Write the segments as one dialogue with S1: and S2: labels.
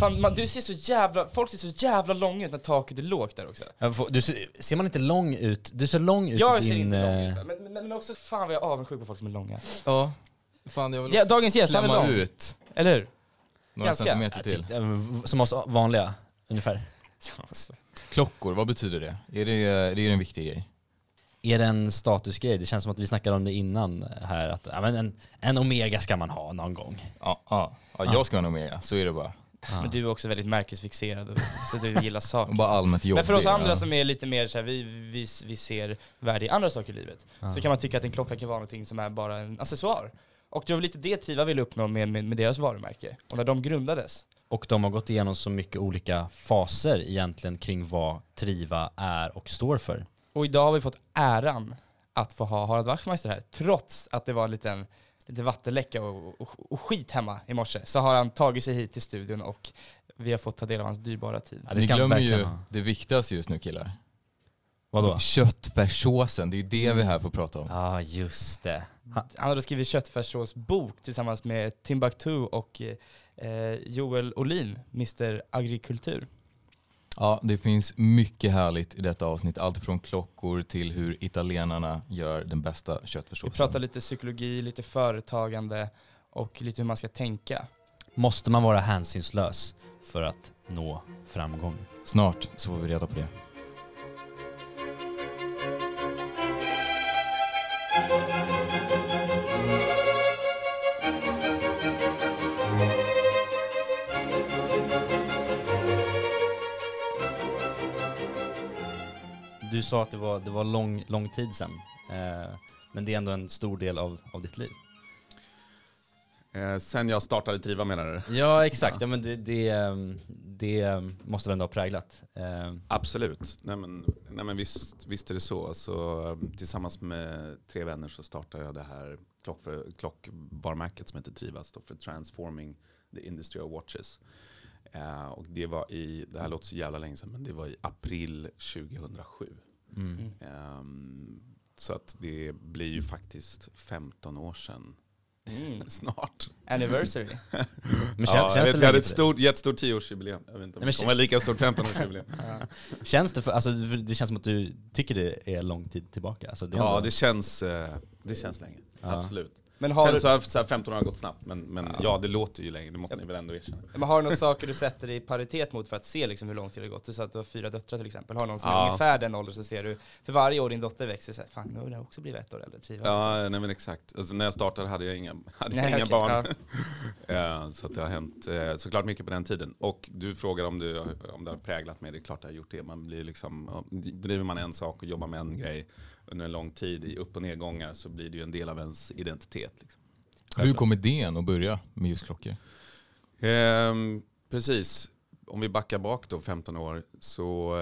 S1: Fan, man, du ser så jävla, folk ser så jävla långa ut när taket är lågt där också.
S2: Får- Du ser, ser man inte lång ut? Du ser lång ut
S1: Jag
S2: i
S1: ser
S2: din...
S1: inte lång
S2: eh,
S1: ut, men, men, men också fan vad jag är avundsjuk på folk som är långa.
S3: Ja. Fan jag vill
S1: Ja, dagens gäst, han är
S3: klämma
S1: lång.
S3: ut
S1: Eller hur?
S3: några
S1: Ganska.
S3: centimeter till.
S2: typ, eh, Som oss vanliga, ungefär.
S3: Klockor, vad betyder det? Är det, är det en viktig grej?
S2: Är det en statusgrej? Det känns som att vi snackade om det innan här, att ja, men en, en Omega ska man ha någon gång.
S3: Ja, ja. ja jag ska nog med, så är det bara.
S1: Men du är också väldigt märkesfixerad, och, så du gillar saker.
S3: bara allmänt jobbig.
S1: Men för oss andra
S3: ja.
S1: som är lite mer såhär, vi, vi, vi ser värde i andra saker i livet, så kan man tycka att en klocka kan vara någonting som är bara en accessoar. Och det var lite det Triva ville uppnå med, med, med deras varumärke. Och när de grundades,
S2: Och de har gått igenom så mycket olika faser egentligen kring vad Triva är och står för.
S1: och idag har vi fått äran att få ha Harald Wachtmeister här, trots att det var en liten lite vattenläcka och, och, och skit hemma i morse, så har han tagit sig hit till studion och vi har fått ta del av hans dyrbara tid.
S2: Ja, det
S3: Ni glömmer ju
S2: ha.
S3: det viktigaste just nu killar.
S2: Vadå?
S3: Köttfärssåsen, det är ju det vi är här för att prata om.
S2: Ja, just det. Ha,
S1: Han har då skrivit köttfärssåsbok tillsammans med Timbuktu och eh, Joel Olin, Mr Agrikultur.
S3: Ja, det finns mycket härligt i detta avsnitt. Allt från klockor till hur italienarna gör den bästa
S1: Vi
S3: köttfärssåsen.
S1: pratar lite psykologi, lite företagande och lite hur man ska tänka.
S2: måste man vara hänsynslös för att nå framgång?
S3: Snart så får vi reda på det.
S2: Du sa att det var, det var lång, lång tid sedan. Eh, men det är ändå en stor del av, av ditt liv.
S4: Eh, sen jag startade Triva menar du?
S2: Ja, exakt. Ja, men det, det, ehm, det måste väl ändå ha präglat. Eh,
S4: Absolut. Nej men, nej men visst, visst är det så. så. eh, Tillsammans med tre vänner så startade jag det här klock, klockvarumärket som heter Triva. Står för Transforming the Industry of Watches. Eh, och det var i, det här låter så jävla länge sedan, men det var i april 2007.
S2: mm.
S4: Ehm, så att det blir ju faktiskt 15 år sedan
S1: Mm.
S4: snart.
S1: Anniversary.
S2: Men kän,
S4: ja,
S2: känns,
S4: jag
S2: det
S4: vet, vi hade ett stort, jättestort 10-årsjubileum. Jag vet inte om
S2: Nej, men
S4: det kommer lika stort 15-årsjubileum.
S2: dig? Känns det för, alltså det känns som att du tycker det är lång tid tillbaka? Alltså, det
S4: Ja,
S2: ändå-
S4: det känns, eh, det känns länge.
S2: Ja.
S4: Absolut.
S1: Men har,
S4: Sen
S1: du,
S4: så har så här 15 år gått snabbt, men, men
S2: Ja.
S4: ja. det låter ju länge, det måste ni väl ändå erkänna.
S1: men har du några saker du sätter i paritet mot för att se liksom hur lång tid det gått? Du sa att du har fyra döttrar till exempel. Har du någon som är
S4: Ja.
S1: ungefär den åldern så ser du, för varje år din dotter växer, så här, fan nu har jag också blivit ett år äldre. Triva.
S4: Ja, nej men exakt. Alltså, när jag startade hade jag inga, hade
S1: Nej,
S4: inga
S1: okej,
S4: barn.
S1: ja.
S4: Ja, så att det har hänt eh, såklart mycket på den tiden. Och du frågar om, du, om det har präglat mig, det är klart det har gjort det. Man blir liksom, ja, driver man en sak och jobbar med en grej under en lång tid i upp och nedgångar så blir det ju en del av ens identitet. Liksom.
S3: Hur kom idén att börja med just klockor?
S4: Ehm, precis. Om vi backar bak då 15 år så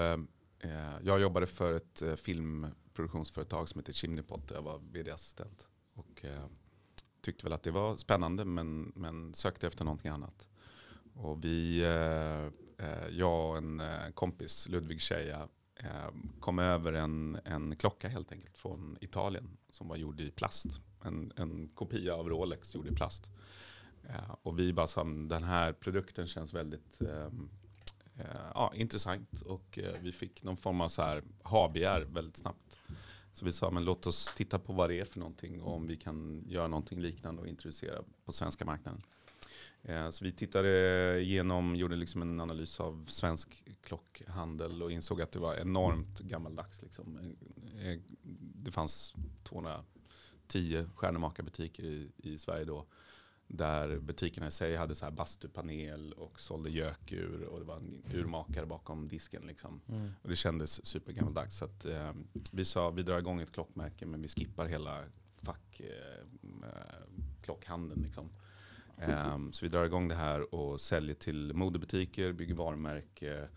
S4: eh, jag jobbade för ett eh, filmproduktionsföretag som heter Chimneypot där jag var vd-assistent. Och eh, tyckte väl att det var spännande men, men sökte efter någonting annat. Och vi, eh, eh, jag och en eh, kompis, Ludvig Scheja, eh, Eh, kom över en, en klocka helt enkelt från Italien som var gjord i plast. En, en kopia av Rolex gjord i plast. Eh, och vi bara sa, den här produkten känns väldigt ehm, eh, ja, intressant och eh, vi fick någon form av så här ha-begär väldigt snabbt. Så vi sa men låt oss titta på vad det är för någonting och om vi kan göra någonting liknande och introducera på svenska marknaden. Eh, så vi tittade igenom, gjorde liksom en analys av svensk klockhandel och insåg att det var enormt gammaldags. Liksom. Eh, Det fanns 210 stjärnemakarbutiker i, i Sverige då där butikerna i sig hade så här bastupanel och sålde gökur och det var en urmakare bakom disken. Liksom.
S1: Mm.
S4: Och det kändes supergammaldags. Så att, eh, vi sa vi drar igång ett klockmärke men vi skippar hela fack, eh, eh, klockhandeln. Liksom. Eh, så vi drar igång det här och säljer till modebutiker, bygger varumärke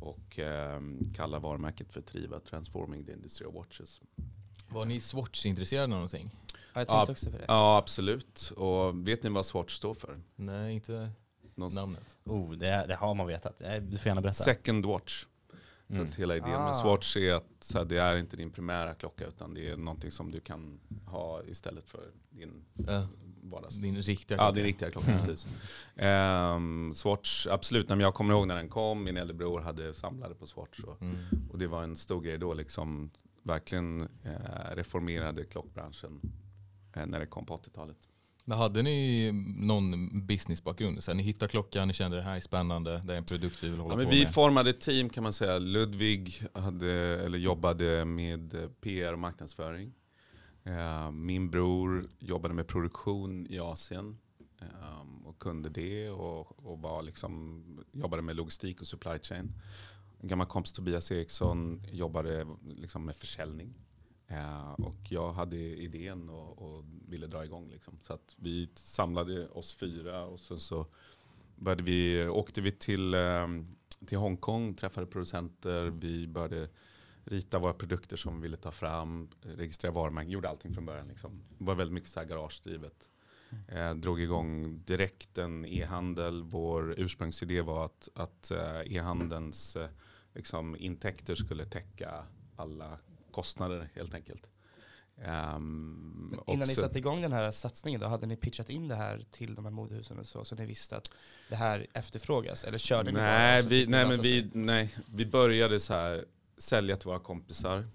S4: och eh, kallar varumärket för Triva, Transforming the Industry of Watches.
S3: Var ni Swatch-intresserade av någonting?
S1: Ja, jag
S4: Ja.
S1: tänkte också på det.
S4: Ja, absolut. Och vet ni vad Swatch står för?
S3: Nej, inte
S4: Någon
S3: namnet.
S2: Oh, det, det har man vetat. Eh, Du får gärna berätta.
S4: Second watch. Så
S2: Mm.
S4: att hela idén
S1: Ah.
S4: med Swatch är att så här, det är inte din primära klocka utan det är någonting som du kan ha istället för din
S3: Ja.
S4: Vardags...
S3: Din riktiga
S4: Ja,
S3: klocka.
S4: det är riktiga klockan, precis. Ehm, Swatch, absolut. Nej, jag kommer ihåg när den kom, min äldre bror hade samlade på Swatch. Och,
S3: Mm.
S4: och det var en stor grej då, liksom verkligen eh, reformerade klockbranschen eh, när det kom på 80-talet.
S3: Men hade ni någon businessbakgrund? Så här, ni hittade klockan, ni kände det här är spännande, det är en produkt vi vill hålla
S4: Ja, men
S3: på
S4: vi
S3: med.
S4: formade ett team kan man säga. Ludvig hade, eller jobbade med eh, PR och marknadsföring. Eh, min bror jobbade med produktion i Asien ehm, och kunde det och, och var liksom, jobbade med logistik och supply chain. En gammal kompis Tobias Eriksson jobbade liksom med försäljning. Eh, och jag hade idén och, och ville dra igång. Liksom. Så att vi samlade oss fyra och så, så började vi, åkte vi till, eh, till Hongkong, träffade producenter. Vi började rita våra produkter som vi ville ta fram, registrera varumärken, gjorde allting från början. Liksom. Det var väldigt mycket så här garagedrivet. Eh, drog igång direkt en e-handel. Vår ursprungsidé var att, att eh, e-handelns eh, liksom, intäkter skulle täcka alla kostnader helt enkelt. Och
S1: innan ni satte igång den här satsningen då, hade ni pitchat in det här till de här modehusen och så, så ni visste att det här efterfrågas? Eller körde ni bara
S4: Nej,
S1: och så
S4: vi,
S1: ni
S4: nej, men vi, nej, vi började så här sälja till våra kompisar.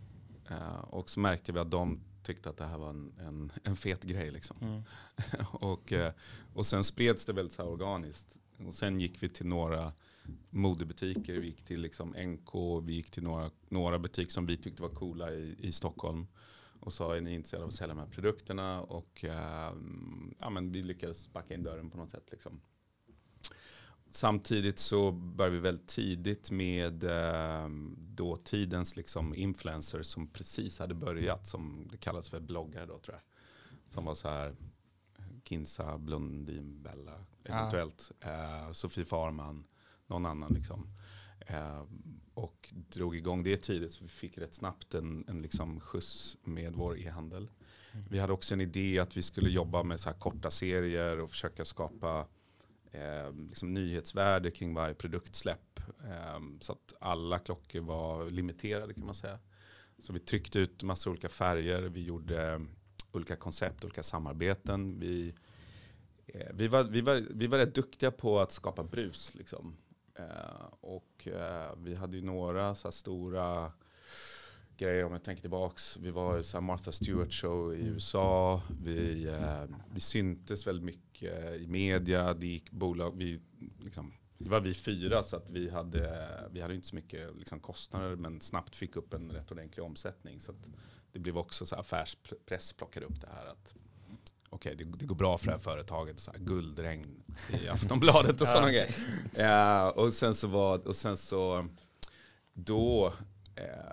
S4: Eh, och så märkte vi att de tyckte att det här var en, en, en fet grej. Liksom.
S1: Mm.
S4: och, eh, och sen spreds det väldigt så organiskt. Och sen gick vi till några modebutiker, vi gick till liksom NK, vi gick till några, några butiker som vi tyckte var coola i, i Stockholm. Och sa, är ni intresserade av att sälja de här produkterna? Och eh, ja, men vi lyckades backa in dörren på något sätt. Liksom. Samtidigt så började vi väldigt tidigt med eh, dåtidens liksom influencers som precis hade börjat, som det kallas för bloggare då tror jag. Som var så här Kinsa, Blondin, Bella, eventuellt. Eh, Sofie Farman, någon annan liksom. Eh, och drog igång det tidigt så vi fick rätt snabbt en, en liksom skjuts med vår e-handel. Vi hade också en idé att vi skulle jobba med så här korta serier och försöka skapa eh, liksom nyhetsvärde kring varje produktsläpp. Eh, så att alla klockor var limiterade kan man säga. Så vi tryckte ut massa olika färger, vi gjorde ehm, olika koncept, olika samarbeten. Vi, eh, vi, var, vi, var, vi var rätt duktiga på att skapa brus. Liksom. Eh, och eh, vi hade ju några så här stora grejer om jag tänker tillbaks. Vi var så här Martha Stewart show i USA. Vi, eh, vi syntes väldigt mycket i media. Det gick bolag, vi, liksom, det var vi fyra så att vi hade, vi hade inte så mycket liksom, kostnader men snabbt fick upp en rätt ordentlig omsättning. Så det blev också så här affärspress plockade upp det här att okej det, det går bra för det här företaget. Så här, guldregn i Aftonbladet och sådana grejer. Ja, och sen så var, och sen så då eh,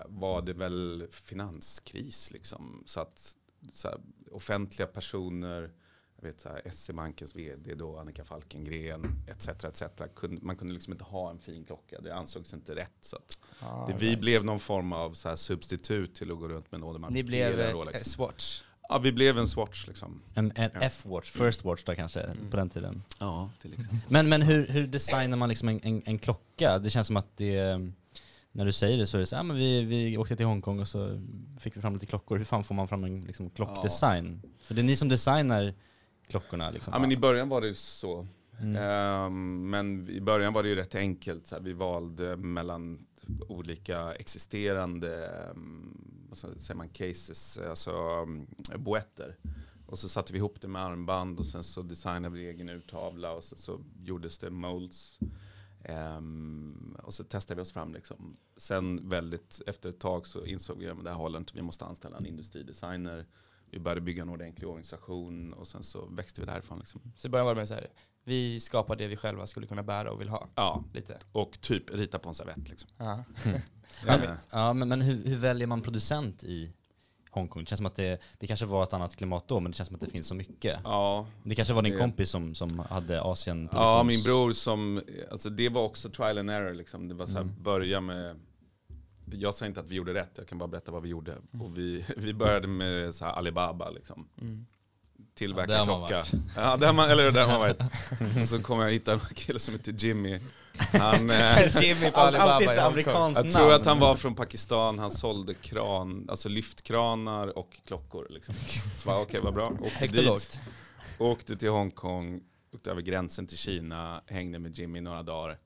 S4: var det väl finanskris liksom. Så att så här, offentliga personer, jag vet så här, SE-bankens vd då, Annika Falkengren, etc. etc. Kunde, man kunde liksom inte ha en fin klocka, det ansågs inte rätt. Så att
S1: Ah,
S4: det, vi
S1: right.
S4: blev någon form av så här substitut till att gå runt med en Audemars
S1: Ni blev
S4: Piguet
S1: eh,
S4: Rolex.
S1: eh, Swatch.
S4: Ja, vi blev en Swatch liksom.
S2: En, en
S4: Ja.
S2: F-watch, first watch då kanske,
S4: Mm.
S2: på den tiden.
S4: Ja, till exempel.
S2: Men, men hur, hur designar man liksom en, en, en klocka? Det känns som att det, när du säger det så är det så, ja men vi, vi åkte till Hongkong och så fick vi fram lite klockor. Hur fan får man fram en liksom, klockdesign? För det är ni som designar klockorna liksom.
S4: Ja, men i början var det så.
S2: Mm.
S4: Ehm, men i början var det ju rätt enkelt. Så här, vi valde mellan olika existerande um, vad säger man, cases, alltså um, boetter. Och så satte vi ihop det med armband och sen så designade vi egen urtavla och sen så gjordes det molds. Ehm, och så testade vi oss fram liksom. Sen väldigt, efter ett tag så insåg vi att det här håller inte, vi måste anställa en industridesigner. Vi började bygga en ordentlig organisation och sen så växte vi därifrån. Liksom.
S1: Så i början var det mer så här, vi skapar det vi själva skulle kunna bära och vill ha.
S4: Ja,
S1: Lite.
S4: och typ rita på en servett. Liksom.
S1: Ja.
S2: Men, ja, men, men hur, hur väljer man producent i Hongkong? Det känns som att det, det kanske var ett annat klimat då, men det känns som att det finns så mycket.
S4: ja,
S2: Det kanske var din
S4: Det-
S2: kompis som, som hade Asien
S4: ja, min bror som, alltså det var också trial and error. Liksom. Det var så här,
S2: Mm.
S4: börja med, jag säger inte att vi gjorde rätt, jag kan bara berätta vad vi gjorde. Och vi, vi började med så här Alibaba, liksom.
S1: Mm.
S4: tillverka
S5: Ja,
S4: klocka. Ja, där har man, eller där har man varit. Och så kom jag hitta en kille som heter Jimmy. Han, eh,
S1: Jimmy på
S2: All,
S1: Alibaba
S2: alltid ett amerikanskt
S4: Jag tror att han var från Pakistan, han sålde kran, alltså lyftkranar och klockor. Liksom. Så bara, okej vad bra. Åkte dit. åkte till Hongkong, åkte över gränsen till Kina, hängde med Jimmy några dagar.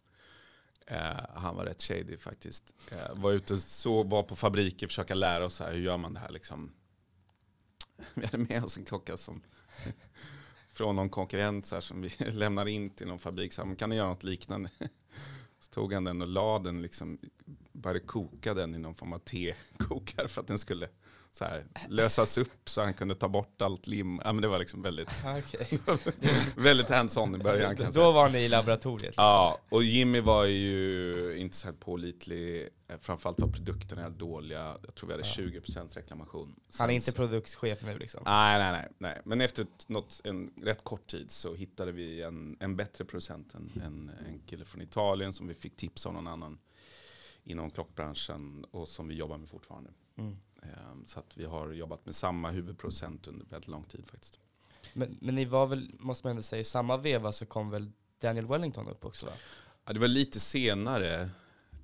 S4: Eh, han var rätt shady faktiskt. Eh, var ute och så, var på fabriker, försöka lära oss här, hur gör man det här liksom. Vi hade med oss en klocka som från någon konkurrent så här, som vi lämnar in till någon fabrik. Så här, kan ni göra något liknande? Så tog han den och la den, liksom, började koka den i någon form av tekokare för att den skulle så här, lösas upp så han kunde ta bort allt lim. Ja, men det var liksom väldigt,
S1: Okej.
S4: väldigt hands-on i början. Säga.
S1: Då var ni i laboratoriet. Liksom.
S4: Ja, och Jimmy var ju inte så här pålitlig. Eh, Framförallt var produkterna helt dåliga. Jag tror vi hade
S1: Ja.
S4: 20% reklamation.
S1: Han är
S4: Sen
S1: inte produktchef nu liksom.
S4: Nej, nej, nej, nej. Men efter något, en rätt kort tid så hittade vi en, en bättre producent. En, en, en kille från Italien som vi fick tips av någon annan inom klockbranschen och som vi jobbar med fortfarande.
S1: Mm.
S4: Ehm, Så att vi har jobbat med samma huvudproducent under väldigt lång tid faktiskt.
S1: Men, men ni var väl, måste man ändå säga, i samma veva så kom väl Daniel Wellington upp också va?
S4: Ja, det var lite senare.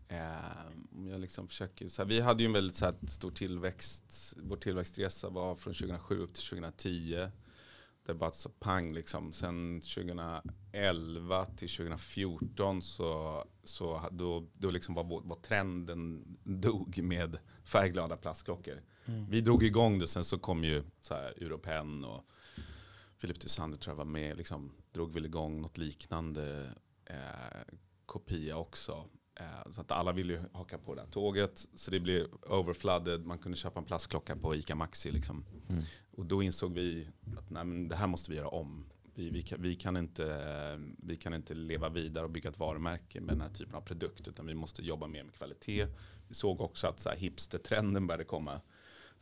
S4: Eh, om jag liksom försöker, så här, vi hade ju en väldigt så här, stor tillväxt. Vår tillväxtresa var från 2007 upp till 2010. Det var så pang liksom. Sen 2011 till 2014 så, så då, då liksom var, var trenden dog med färgglada plastklockor. Vi drog igång det, sen så kom ju så här Europen och Philip Dusander tror jag var med, liksom, drog väl igång något liknande eh, kopia också. Eh, så att alla ville ju haka på det här tåget. Så det blev overflooded, man kunde köpa en plastklocka på ICA Maxi. Liksom.
S2: Mm.
S4: Och då insåg vi att nej, men det här måste vi göra om. Vi, vi, kan, vi, kan inte, vi kan inte leva vidare och bygga ett varumärke med den här typen av produkt. Utan vi måste jobba mer med kvalitet. Vi såg också att så här, hipster-trenden började komma.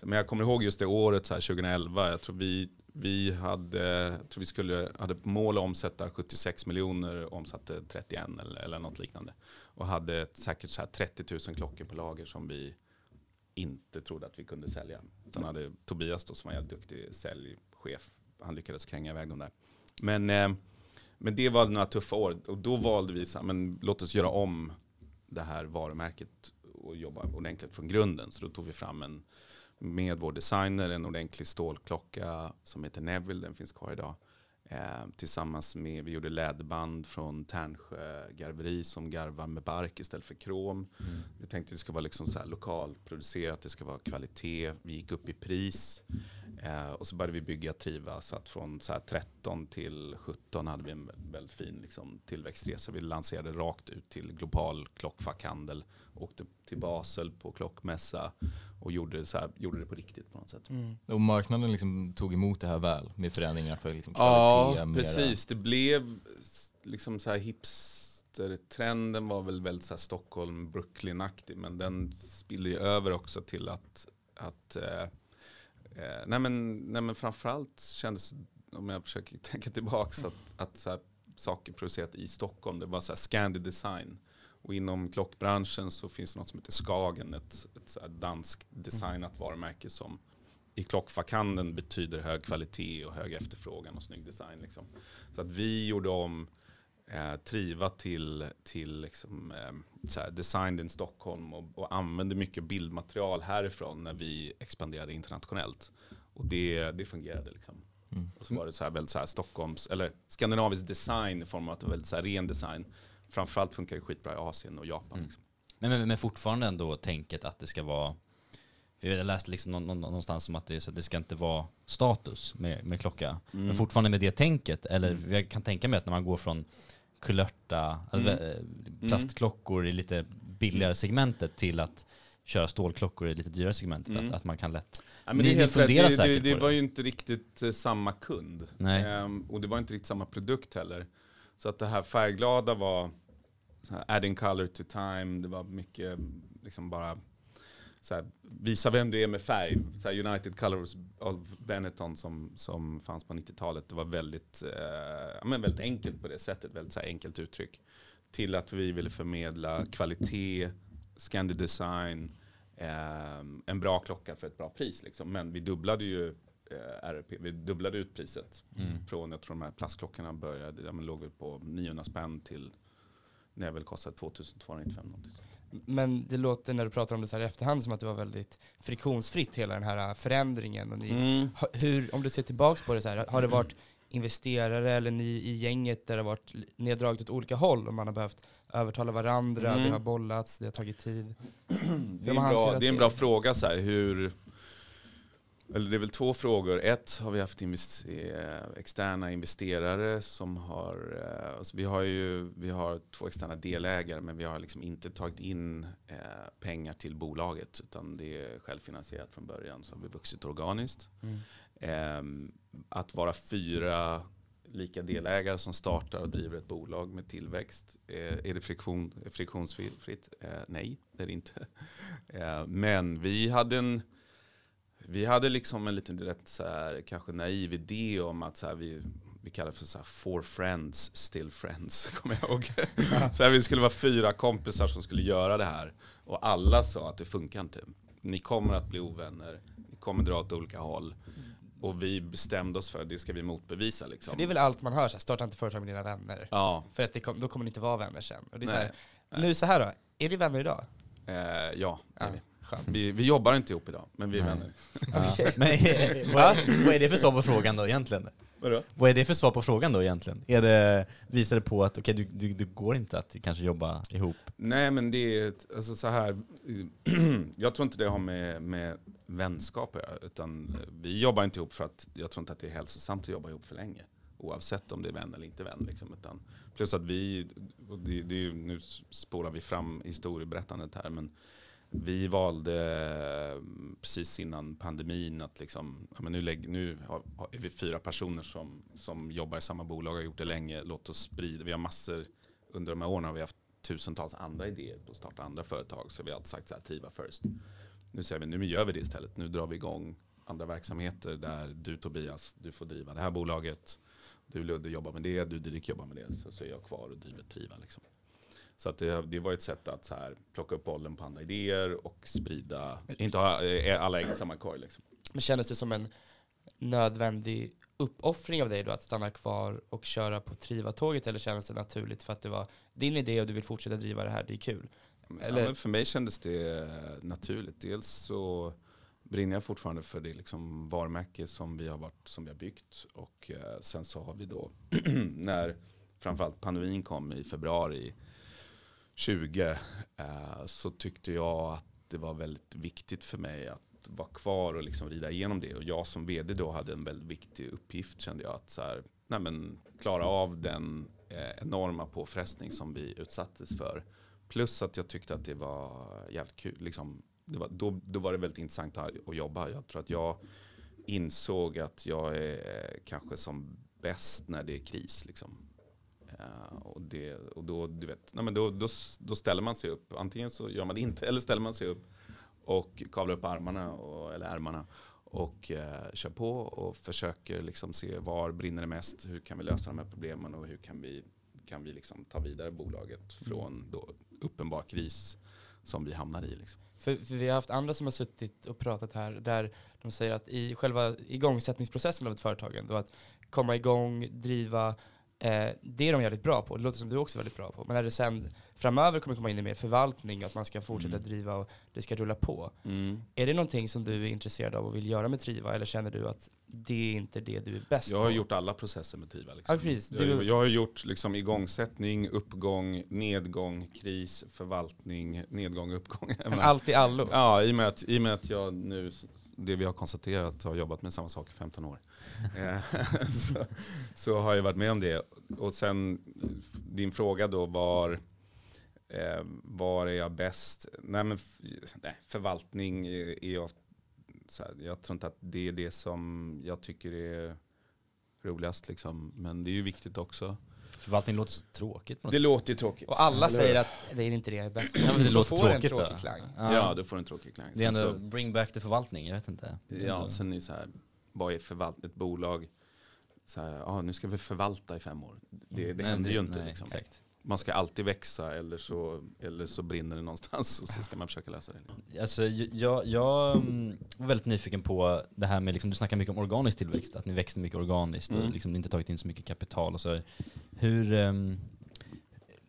S4: Men jag kommer ihåg just det året, så här, 2011. Jag tror vi, vi hade, jag tror vi skulle, hade mål att omsätta 76 miljoner, omsatte 31 eller, eller något liknande. Och hade ett, säkert så här 30 000 klockor på lager som vi inte trodde att vi kunde sälja. Sen hade Tobias då, som var en duktig säljchef, han lyckades kränga iväg dem där. Men, eh, men det var några tuffa år och då valde vi så men låt oss göra om det här varumärket och jobba ordentligt från grunden. Så då tog vi fram en, med vår designer, en ordentlig stålklocka som heter Neville, den finns kvar idag. Eh, tillsammans med, vi gjorde läderband från Tärnsjö garveri som garvar med bark istället för krom. Vi tänkte att det ska vara liksom så här lokalproducerat, det ska vara kvalitet. Vi gick upp i pris. Eh, och så började vi bygga Triva så att från så här 13 till 17 hade vi en väldigt fin liksom, tillväxtresa. Vi lanserade rakt ut till global klockfackhandel. Åkte till Basel på klockmässa och gjorde det, så här, gjorde det på riktigt på något sätt.
S1: Mm.
S3: Och marknaden liksom tog emot det här väl med förändringar för liksom
S4: Ja,
S3: kvalitet. mera-
S4: precis. Det blev liksom så här hipster-trenden var väl väldigt så Stockholm, Brooklyn-aktig. Men den spiller ju över också till att, att eh, eh, nej, men, nej men framförallt kändes, om jag försöker tänka tillbaka, att, att så här, saker producerat i Stockholm, det var så här Scandi design. Och inom klockbranschen så finns det något som heter Skagen, ett, ett danskt designat varumärke som i klockfackhandeln betyder hög kvalitet och hög efterfrågan och snygg design. Liksom. Så att vi gjorde om eh, Triva till, till liksom, eh, designed in Stockholm och, och använde mycket bildmaterial härifrån när vi expanderade internationellt. Och det, det fungerade liksom.
S3: Mm.
S4: Och så var det så här väldigt så här Stockholms, eller skandinavisk design i form av att det var väldigt så här ren design. Framförallt funkar det skitbra i Asien och Japan.
S2: Mm.
S4: Liksom.
S2: Men, men, men fortfarande ändå tänket att det ska vara jag läste liksom någon, någon, någonstans om att det, så det ska inte vara status med, med klocka.
S4: Mm.
S2: Men fortfarande med det tänket. Eller jag kan tänka mig att när man går från kulörta, alltså,
S4: Mm.
S2: eh, plastklockor i lite billigare segmentet till att köra stålklockor i lite dyrare segmentet.
S4: Mm.
S2: Att, att man kan lätt...
S4: Ja,
S2: Ni- ni
S4: helt rätt.
S2: funderar
S4: det, det,
S2: säkert
S4: det
S2: på
S4: var
S2: det.
S4: ju inte riktigt eh, samma kund. Ehm, och det var inte riktigt samma produkt heller. Så att det här färgglada var adding color to time. Det var mycket liksom bara här, visa vem du är med färg. Så här, United Colors of Benetton som, som fanns på 90-talet. Det var väldigt, eh, men väldigt enkelt på det sättet. Väldigt så här, enkelt uttryck. Till att vi ville förmedla kvalitet, Scandi design, eh, en bra klocka för ett bra pris. Liksom. Men vi dubblade ju eh, RRP, vi dubblade ut priset.
S2: Mm.
S4: Från, jag tror de här plastklockorna började, ja, men låg väl på 900 spänn till när det väl kostade 2295 någonting.
S1: Men det låter när du pratar om det så här i efterhand som att det var väldigt friktionsfritt hela den här förändringen. Och ni,
S4: Mm.
S1: hur, om du ser tillbaks på det så här, har det varit investerare eller ni i gänget där det har varit neddraget åt olika håll och man har behövt övertala varandra,
S4: Mm.
S1: det har bollats, det har tagit tid.
S4: Det är,
S1: De
S4: bra, det är en bra fråga så här, hur... Eller det är väl två frågor. Ett, har vi haft invest, eh, externa investerare som har... Eh, alltså vi, har ju, vi har två externa delägare men vi har liksom inte tagit in eh, pengar till bolaget utan det är självfinansierat från början så har vi vuxit organiskt. Ehm, att vara fyra lika delägare som startar och driver ett bolag med tillväxt. Eh, är det friktion, friktionsfritt? Nej, det är det inte. Eh, men vi hade en vi hade liksom en liten rätt så här, kanske naiv idé om att så här, vi, vi kallar det för så här, four friends, still friends. Kommer jag ihåg. så här, vi skulle vara fyra kompisar som skulle göra det här. Och alla sa att det funkar inte. Ni kommer att bli ovänner. Ni kommer dra åt olika håll. Och vi bestämde oss för att det ska vi motbevisa. Liksom.
S1: För det är väl allt man hör, så här, starta inte företag med dina vänner.
S4: Ja,
S1: För att kom, då kommer ni inte vara vänner sen. Och det är så här, nu så här då, är ni vänner idag?
S4: eh, ja vi.
S1: Skönt.
S4: vi. Vi jobbar inte ihop idag, men vi är vänner.
S2: Ja. Men eh, vad, vad är det för svar på frågan då egentligen?
S4: Vadå?
S2: Vad är det för svar på frågan då egentligen? Är det, visar det på att okej, du, du, du går inte att kanske jobba ihop?
S4: Nej men det är alltså så här. jag tror inte det har med, med vänskap att göra, utan vi jobbar inte ihop för att jag tror inte att det är hälsosamt att jobba ihop för länge. Oavsett om det är vän eller inte vän. Liksom, utan, plus att vi, och det, det är ju, nu spolar vi fram historieberättandet här, men vi valde eh, precis innan pandemin att liksom, ja, men nu, lägg, nu har, har- är vi fyra personer som, som jobbar i samma bolag och har gjort det länge. Låt oss sprida, vi har massor, under de här åren har vi haft tusentals andra idéer på att starta andra företag. Så vi har alltid sagt så här, triva first. Nu säger vi, nu gör vi det istället. Nu drar vi igång andra verksamheter där du Tobias, du får driva det här bolaget. Du Ludde jobbar med det, du Didrik jobbar med det. Så, så är jag kvar och driver Triva. Liksom. Så att det, det var ett sätt att så här, plocka upp bollen på andra idéer och sprida, inte ha eh, alla ägg i samma korg. Liksom.
S1: Men kändes det som en nödvändig uppoffring av dig då att stanna kvar och köra på Triva-tåget eller kändes det naturligt för att det var din idé och du vill fortsätta driva det här, det är kul? Eller-
S4: Ja, för mig kändes det eh, naturligt. Dels så brinner jag fortfarande för det liksom varumärke som vi har, varit, som vi har byggt. Och eh, sen så har vi då, när framförallt pandemin kom i februari 20, eh, så tyckte jag att det var väldigt viktigt för mig att vara kvar och liksom rida igenom det. Och jag som vd då hade en väldigt viktig uppgift kände jag att så här, nej men, klara av den eh, enorma påfrestning som vi utsattes för. Plus att jag tyckte att det var jävligt kul. Liksom, det var, då, då var det väldigt intressant att, att jobba. Jag tror att jag insåg att jag är eh, kanske som bäst när det är kris. Liksom. Eh, och det, och då, du vet, nej men då, då, då ställer man sig upp. Antingen så gör man det inte eller ställer man sig upp och kavlar upp armarna och, eller ärmarna och eh, kör på och försöker liksom se var brinner det mest, hur kan vi lösa de här problemen och hur kan vi, kan vi liksom ta vidare bolaget från då uppenbar kris som vi hamnar i. Liksom.
S1: För, för vi har haft andra som har suttit och pratat här där de säger att i själva igångsättningsprocessen av ett företag, då att komma igång, driva, eh, det är de jävligt bra på. Det låter som du också är väldigt bra på. Men när det sen framöver kommer komma in i mer förvaltning, att man ska fortsätta
S2: Mm.
S1: driva och det ska rulla på. Är det någonting som du är intresserad av och vill göra med Triva eller känner du att det är inte det du är bäst
S4: Jag har
S1: på?
S4: gjort alla processer med Triva. Liksom.
S1: Ja, precis.
S4: Jag,
S1: Du-
S4: jag har gjort liksom igångsättning, uppgång, nedgång, kris, förvaltning, nedgång, uppgång. Jag
S1: Men allt i allo.
S4: Ja, i och, med att, i med att jag nu, det vi har konstaterat, har jobbat med samma sak i 15 år. Eh, så, så har jag varit med om det. Och sen din fråga då var, eh, var är jag bäst? Nej, men nej, förvaltning är är jag, så här, jag tror inte att det är det som jag tycker är roligast. Liksom. Men det är ju viktigt också.
S2: Förvaltning låter så tråkigt
S4: Det låter ju tråkigt.
S1: Och alla säger att det är inte det jag är bäst på.
S2: Ja, men det låter
S1: får det
S2: tråkigt
S1: en tråkig klang.
S4: Ja, du får en tråkig klang.
S2: Det är ändå
S4: så-
S2: bring back the förvaltning, jag vet inte.
S4: Ja,
S2: ändå-
S4: sen är det så här, vad är förvalt ett bolag? Så här, ja, nu ska vi förvalta i fem år. Det, det
S2: Nej,
S4: händer ju inte.
S2: nej,
S4: Liksom.
S2: Exakt.
S4: Man ska alltid växa eller så, eller så brinner det någonstans och så ska man försöka lösa det.
S2: Alltså, jag, jag mm, var väldigt nyfiken på det här med, liksom, du snackar mycket om organisk tillväxt, att ni växte mycket organiskt och
S4: Mm.
S2: liksom inte tagit in så mycket kapital och så. Hur, ehm,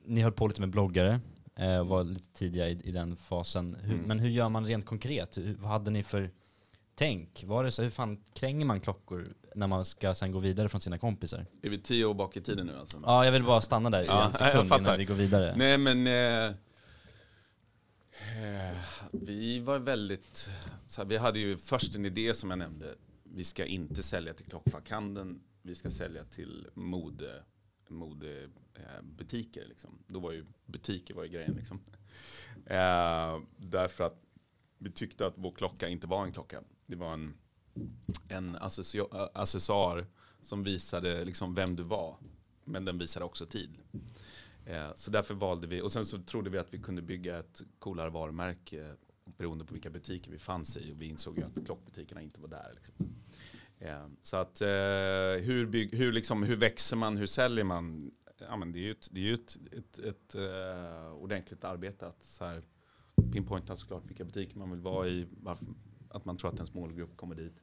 S2: ni höll på lite med bloggare, eh, var lite tidiga i, i den fasen. Hur,
S4: Mm.
S2: Men hur gör man rent konkret? Hur, vad hade ni för tänk? Var det så, hur fan kränger man klockor när man ska sen gå vidare från sina kompisar?
S4: Är vi tio år bak i tiden nu alltså?
S2: Ja, jag vill bara stanna där i
S4: Ja,
S2: en
S4: jag
S2: sekund innan vi går vidare.
S4: Nej men eh, eh, vi var väldigt, så här, vi hade ju först en idé som jag nämnde. Vi ska inte sälja till klockfackhandeln, vi ska sälja till mode, mode eh, butiker. Liksom. Då var ju butiker var ju grejen. Liksom. Eh, därför att vi tyckte att vår klocka inte var en klocka. Det var en, en accessoar som visade liksom vem du var. Men den visade också tid. Eh, Så därför valde vi, och sen så trodde vi att vi kunde bygga ett coolare varumärke eh, beroende på vilka butiker vi fanns i. Och vi insåg ju att klockbutikerna inte var där. Liksom. Eh, Så att eh, hur, bygg, hur, liksom, hur växer man, hur säljer man? Ja, men det är ju ett, det är ju ett, ett, ett eh, ordentligt arbete att så här, pinpointa såklart vilka butiker man vill vara i, varför, att man tror att ens målgrupp kommer dit.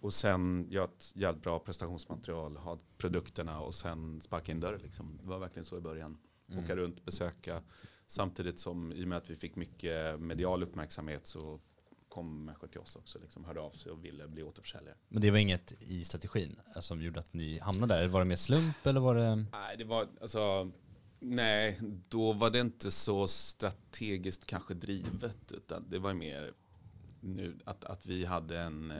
S4: Och sen göra ett jävligt bra prestationsmaterial, ha produkterna och sen sparka in dörren. Liksom. Det var verkligen så i början.
S2: Mm.
S4: Åka runt, besöka. Samtidigt som, i och med att vi fick mycket medial uppmärksamhet så kom människor till oss också. Liksom, hörde av sig och ville bli återförsäljare.
S2: Men det var inget i strategin eh, som gjorde att ni hamnade där? Var det mer slump eller var det...
S4: Nej, det var alltså... Nej, då var det inte så strategiskt kanske drivet. Utan det var mer nu att, att vi hade en... eh,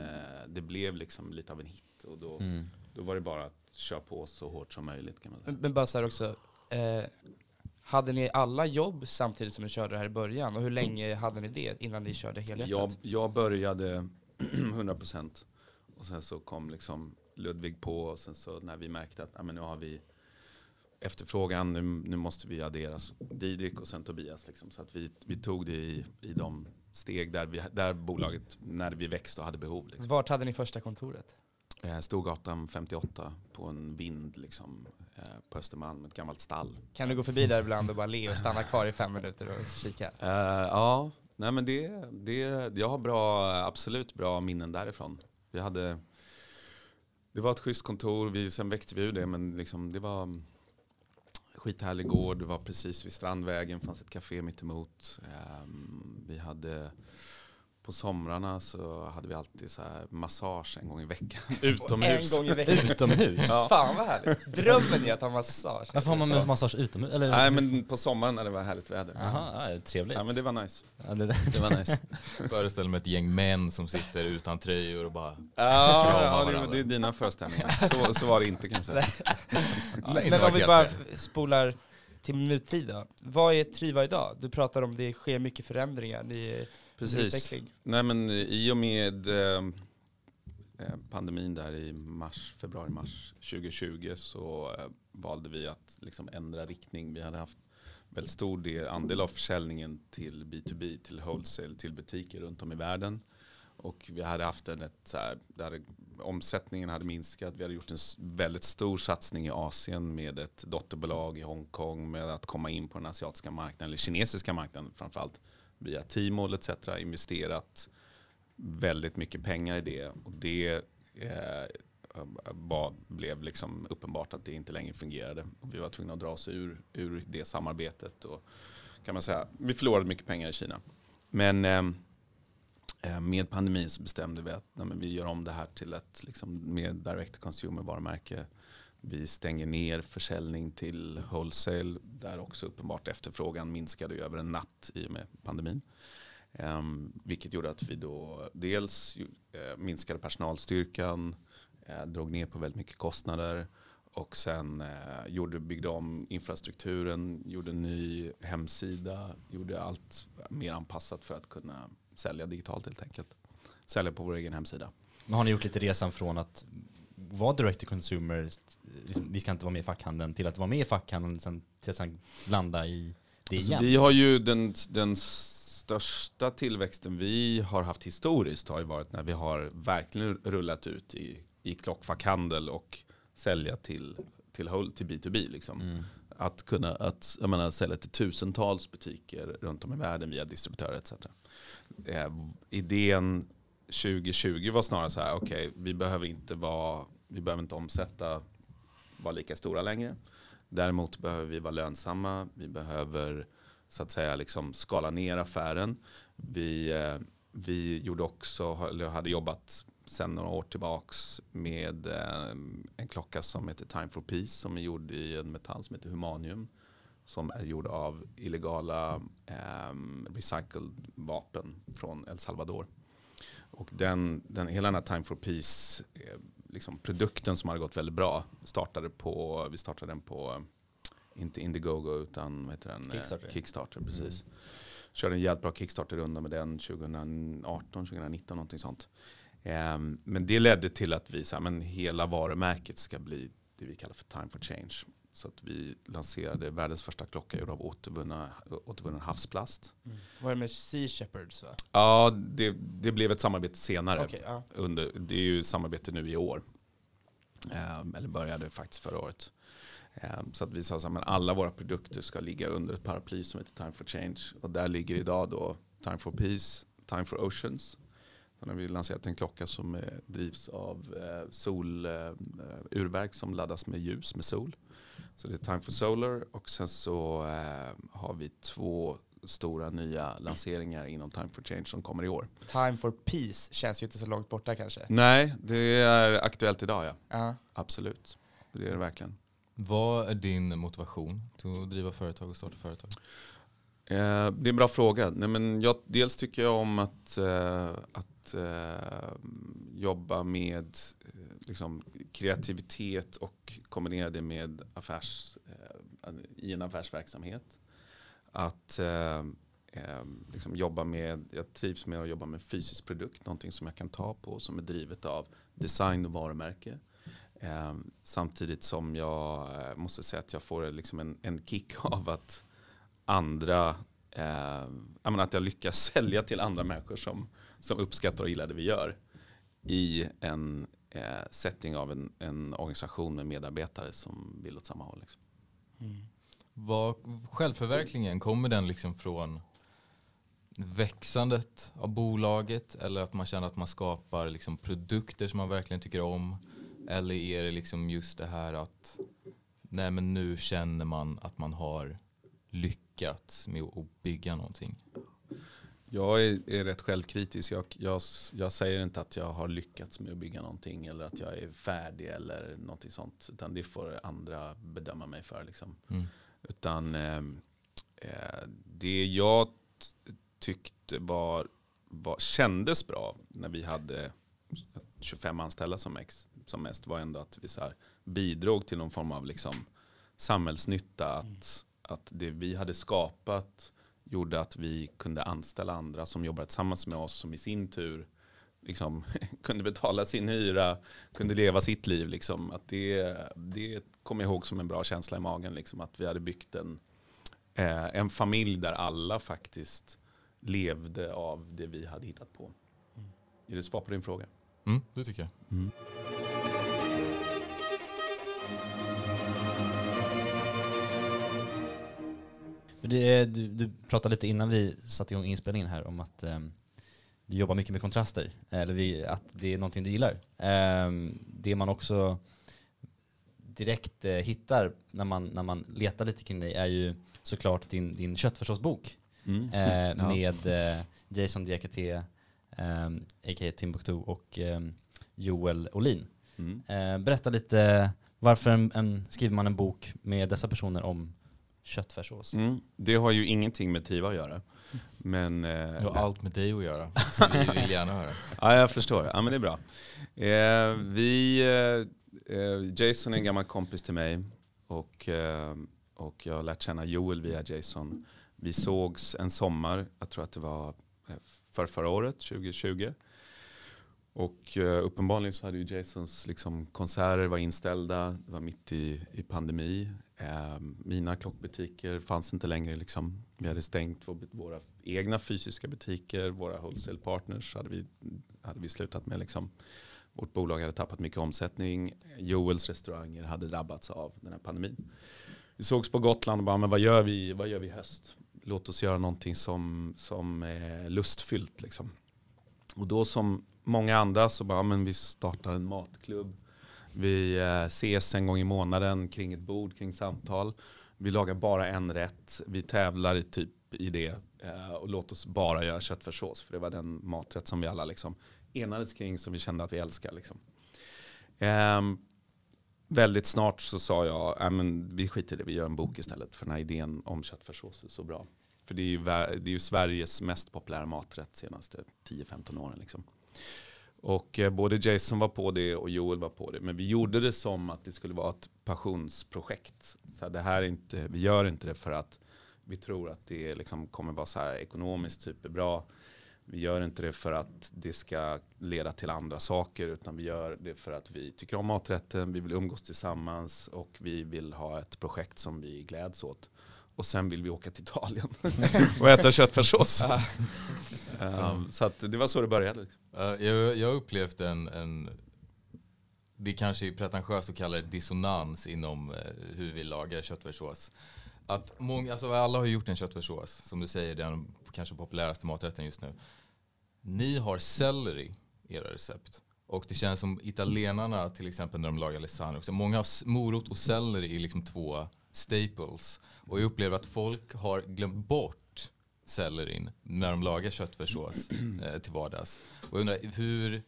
S4: Det blev liksom lite av en hit. Och då,
S2: Mm.
S4: då var det bara att köra på så hårt som möjligt kan man säga.
S1: Men, men bara så här också, eh, hade ni alla jobb samtidigt som ni körde det här i början? Och hur länge hade ni det innan ni körde helhjärtat?
S4: Jag, jag började 100% och sen så kom liksom Ludvig på och sen så när vi märkte att ja, men nu har vi efterfrågan, nu, nu måste vi addera Didrik och sen Tobias. Liksom, så att vi, vi tog det i, i de steg där, vi, där bolaget, när vi växte och hade behov. Liksom.
S1: Vart hade ni första kontoret?
S4: Eh, Storgatan 58 på en vind liksom, eh, på Östermalm, ett gammalt stall.
S1: Kan du gå förbi där ibland och bara le och stanna kvar i fem minuter och kika?
S4: Eh, ja, nej men det, det, jag har bra, absolut bra minnen därifrån. Vi hade, det var ett schysst kontor, vi, sen växte vi ur det men liksom, det var skithärlig gård, det var precis vid Strandvägen, fanns ett café mitt emot. Ehm, vi hade på somrarna så hade vi alltid så här massage en gång i veckan utomhus.
S1: En gång i veckan.
S2: Utomhus?
S1: Fan vad härligt. Drömmen är att ha massage.
S2: Varför har man massage utomhus? Eller?
S4: Nej men på sommaren när det var härligt väder.
S2: Jaha, ja, trevligt.
S4: Ja, men det var nice.
S2: Ja, det,
S4: Det var nice.
S3: Föreställer mig ett gäng män som sitter utan tröjor och bara...
S4: Ja,
S3: Krama
S4: ja det,
S3: varandra.
S4: det är dina föreställningar. Så, så var det inte kan jag säga.
S1: Men, men om vi
S3: helt
S1: bara
S3: fel.
S1: f- spolar till nutid då. Vad är Triva idag? Du pratar om det sker mycket förändringar, ni är
S4: Precis.
S1: utveckling.
S4: Nej men i och med eh, eh, pandemin där i mars, februari-mars 2020 så eh, valde vi att liksom ändra riktning. Vi hade haft väldigt stor del, andel av försäljningen till B2B, till wholesale, till butiker runt om i världen. Och vi hade haft en, ett, där omsättningen hade minskat. Vi hade gjort en väldigt stor satsning i Asien med ett dotterbolag i Hongkong med att komma in på den asiatiska marknaden, eller kinesiska marknaden framförallt, via Tmall etc. Investerat väldigt mycket pengar i det. Och det eh, var, blev liksom uppenbart att det inte längre fungerade. Och vi var tvungna att dra oss ur, ur det samarbetet. Och, kan man säga, vi förlorade mycket pengar i Kina. Men eh, eh med pandemin så bestämde vi att nej, men vi gör om det här till ett liksom, mer direct consumer varumärke vi stänger ner försäljning till wholesale där också uppenbart efterfrågan minskade över en natt i och med pandemin. Ehm, vilket gjorde att vi då dels eh, minskade personalstyrkan, eh, drog ner på väldigt mycket kostnader och sen eh, gjorde, byggde om infrastrukturen, gjorde en ny hemsida, gjorde allt mer anpassat för att kunna sälja digitalt helt enkelt. Sälja på vår egen hemsida.
S2: Men har ni gjort lite resan från att vara direct to consumer, liksom, vi ska inte vara med i fackhandeln, till att vara med i fackhandeln, sen, till att sen landa i det
S4: Alltså,
S2: igen?
S4: vi har ju den, den största tillväxten vi har haft historiskt har ju varit när vi har verkligen rullat ut i, i klockfackhandel och sälja till, till, whole- till B2B. Liksom.
S2: Mm.
S4: Att kunna att, jag menar, sälja till tusentals butiker runt om i världen via distributörer etc. Eh, idén 2020 var snarare så här, okej, vi behöver inte vara, vi behöver inte omsätta, vara lika stora längre. Däremot behöver vi vara lönsamma, vi behöver så att säga liksom skala ner affären. Vi, eh, vi gjorde också, eller hade jobbat sedan några år tillbaks med eh, en klocka som heter Time for Peace som är gjord i en metall som heter humanium. Som är gjord av illegala eh, recycled vapen från El Salvador. Och den, den, hela den här Time for Peace eh, liksom produkten som hade gått väldigt bra startade på, vi startade den på, inte Indiegogo utan vad heter den?
S2: Kickstarter.
S4: Kickstarter precis. Mm. Körde en jävligt bra Kickstarter-runda med den 2018, 2019 någonting sånt. Um, men det ledde till att vi, så här, men hela varumärket ska bli det vi kallar för time for change. Så att vi lanserade världens första klocka gjord av återvunna, återvunnen havsplast.
S1: Mm. Var det med Sea Shepherds? Va?
S4: Ja, det, det blev ett samarbete senare.
S1: Okay, ja.
S4: Under, det är ju samarbete nu i år. Um, eller började faktiskt förra året. Um, så att vi sa att alla våra produkter ska ligga under ett paraply som heter Time for Change. Och där ligger idag då Time for Peace, Time for Oceans Sen har vi lanserat en klocka som eh, drivs av eh, solurverk eh, som laddas med ljus med sol. Så det är Time for Solar och sen så har vi två stora nya lanseringar inom Time for Change som kommer i år.
S1: Time for Peace känns ju inte så långt borta kanske.
S4: Nej, det är aktuellt idag ja.
S1: Uh -huh.
S4: Absolut, det är det verkligen.
S3: Vad är din motivation till att driva företag och starta företag?
S4: det är en bra fråga. Nej, men jag, dels tycker jag om att, att eh, jobba med eh, liksom, kreativitet och kombinera det med affärs, eh, i en affärsverksamhet. Att eh, eh, liksom jobba med, jag trivs med att jobba med fysisk produkt, någonting som jag kan ta på som är drivet av design och varumärke. Eh, samtidigt som jag eh, måste säga att jag får liksom en, en kick av att andra, eh, att jag lyckas sälja till andra människor som, som uppskattar och gillar det vi gör i en eh, setting av en, en, organisation med medarbetare som vill åt samma håll. Liksom.
S3: Mm. Var, självförverkligen, kommer den liksom från växandet av bolaget eller att man känner att man skapar liksom produkter som man verkligen tycker om? Eller är det liksom just det här att nej men nu känner man att man har lyckats med att bygga någonting?
S4: Jag är, är rätt självkritisk. Jag, jag, jag, säger inte att jag har lyckats med att bygga någonting eller att jag är färdig eller någonting sånt. Utan det får andra bedöma mig för. Liksom. Mm. Utan ehm, eh, det jag tyckte var, var, kändes bra när vi hade 25 anställda som, ex, som mest var ändå att vi så här, bidrog till någon form av liksom, samhällsnytta. Att, mm. att det vi hade skapat gjorde att vi kunde anställa andra som jobbade tillsammans med oss som i sin tur liksom, kunde betala sin hyra, kunde leva sitt liv. Liksom. Att det, det kommer jag ihåg som en bra känsla i magen. Liksom, att vi hade byggt en, eh, en familj där alla faktiskt levde av det vi hade hittat på. Mm. Är det svar på din fråga?
S3: Mm, det tycker jag. Mm.
S2: Du, du pratade lite innan vi satte igång inspelningen här om att um, du jobbar mycket med kontraster, eller vi, att det är någonting du gillar. Um, det man också direkt uh, hittar när man, när man letar lite kring dig är ju såklart din, din köttfärssåsbok mm. ja. med uh, Jason Diakité, a.k.a. Timbuktu och Joel Olin. Mm. berätta lite, varför en, en, skriver man en bok med dessa personer om köttfärssås. Mm.
S4: Det har ju ingenting med Triva att göra. Men,
S3: eh, det har allt med dig att göra, så vi vill gärna höra.
S4: ja, jag förstår. Ja, men det är bra. Eh, vi, eh, eh, Jason är en gammal kompis till mig och, eh, och jag har lärt känna Joel via Jason. Vi sågs en sommar, jag tror att det var eh, för förra året, 2020. Och uppenbarligen så hade ju Jasons liksom, konserter var inställda, det var mitt i, i pandemi. Eh, mina klockbutiker fanns inte längre. Liksom. Vi hade stängt våra egna fysiska butiker, våra wholesale partners hade vi, hade vi slutat med. Liksom. Vårt bolag hade tappat mycket omsättning. Joels restauranger hade drabbats av den här pandemin. Vi sågs på Gotland och bara, men vad gör vi, vad gör vi i höst? Låt oss göra någonting som, som är lustfyllt. Liksom. Och då som många andra så bara, men vi startar en matklubb vi eh, ses en gång i månaden kring ett bord, kring samtal. Vi lagar bara en rätt. Vi tävlar typ i det eh, och låt oss bara göra köttfärssås. För det var den maträtt som vi alla liksom enades kring, som vi kände att vi älskar. Liksom. Ehm, väldigt snart så sa jag, äh, men vi skiter i det, vi gör en bok istället. För den här idén om köttfärssås är så bra. För det är ju, det är ju Sveriges mest populära maträtt senaste 10-15 åren. Liksom. Och eh, både Jason var på det och Joel var på det. Men vi gjorde det som att det skulle vara ett passionsprojekt. Så här, det här är inte, vi gör inte det för att vi tror att det liksom kommer vara så här ekonomiskt superbra. Vi gör inte det för att det ska leda till andra saker. Utan vi gör det för att vi tycker om maträtten. Vi vill umgås tillsammans. Och vi vill ha ett projekt som vi gläds åt. Och sen vill vi åka till Italien och äta köttfärssås. um, så att det var så det började. Liksom.
S3: Eh, jag, jag har upplevt en, en, det kanske är pretentiöst att kalla det dissonans inom eh, hur vi lagar köttfärssås. Att många, alltså alla har gjort en köttfärssås, som du säger, den kanske populäraste maträtten just nu. Ni har selleri i era recept. Och det känns som italienarna till exempel när de lagar lasagne också. Många har morot och selleri är liksom två staples. Och jag upplever att folk har glömt bort sellerin när de lagar köttfärssås eh, till vardags. Och jag undrar, hur,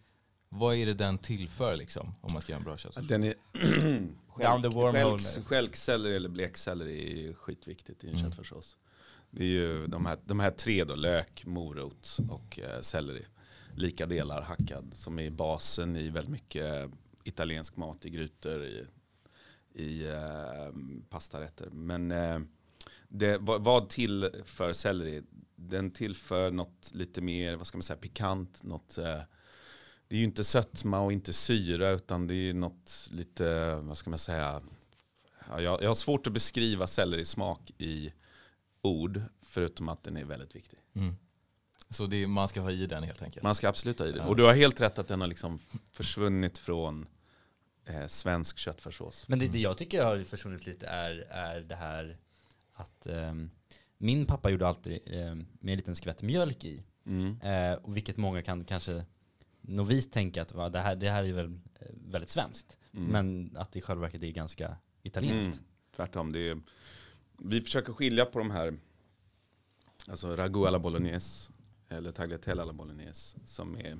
S3: vad är det den tillför liksom, om man ska göra en bra köttfärssås?
S4: Den är
S1: Down the wormhole.
S4: Stjälkselleri eller blekselleri är skitviktigt i en
S3: Mm.
S4: köttfärssås. Det är ju de här, de här tre då, lök, morot och eh, selleri. Lika delar hackad som är basen i väldigt mycket italiensk mat i grytor, i, i eh, pastarätter. Men eh, det, vad, vad tillför selleri? Den tillför något lite mer, vad ska man säga, pikant, något eh, det är ju inte sötma och inte syra utan det är något lite, vad ska man säga, ja, jag, jag har svårt att beskriva sellerismak i ord förutom att den är väldigt viktig.
S3: Mm. Så det är, man ska ha i den helt enkelt?
S4: Man ska absolut ha i den. Och du har helt rätt att den har liksom försvunnit från eh, svensk köttfärssås.
S2: Men det, det jag tycker har försvunnit lite är, är det här att ehm, min pappa gjorde alltid ehm, med en liten skvätt mjölk i.
S4: Mm.
S2: Eh, och vilket många kan kanske novis tänka att va, det, här, det här är väl eh, väldigt svenskt.
S4: Mm.
S2: Men att det i själva verket är ganska italienskt.
S4: Mm. Tvärtom. Det är, vi försöker skilja på de här, alltså ragu alla bolognese eller tagliatelle alla bolognese som är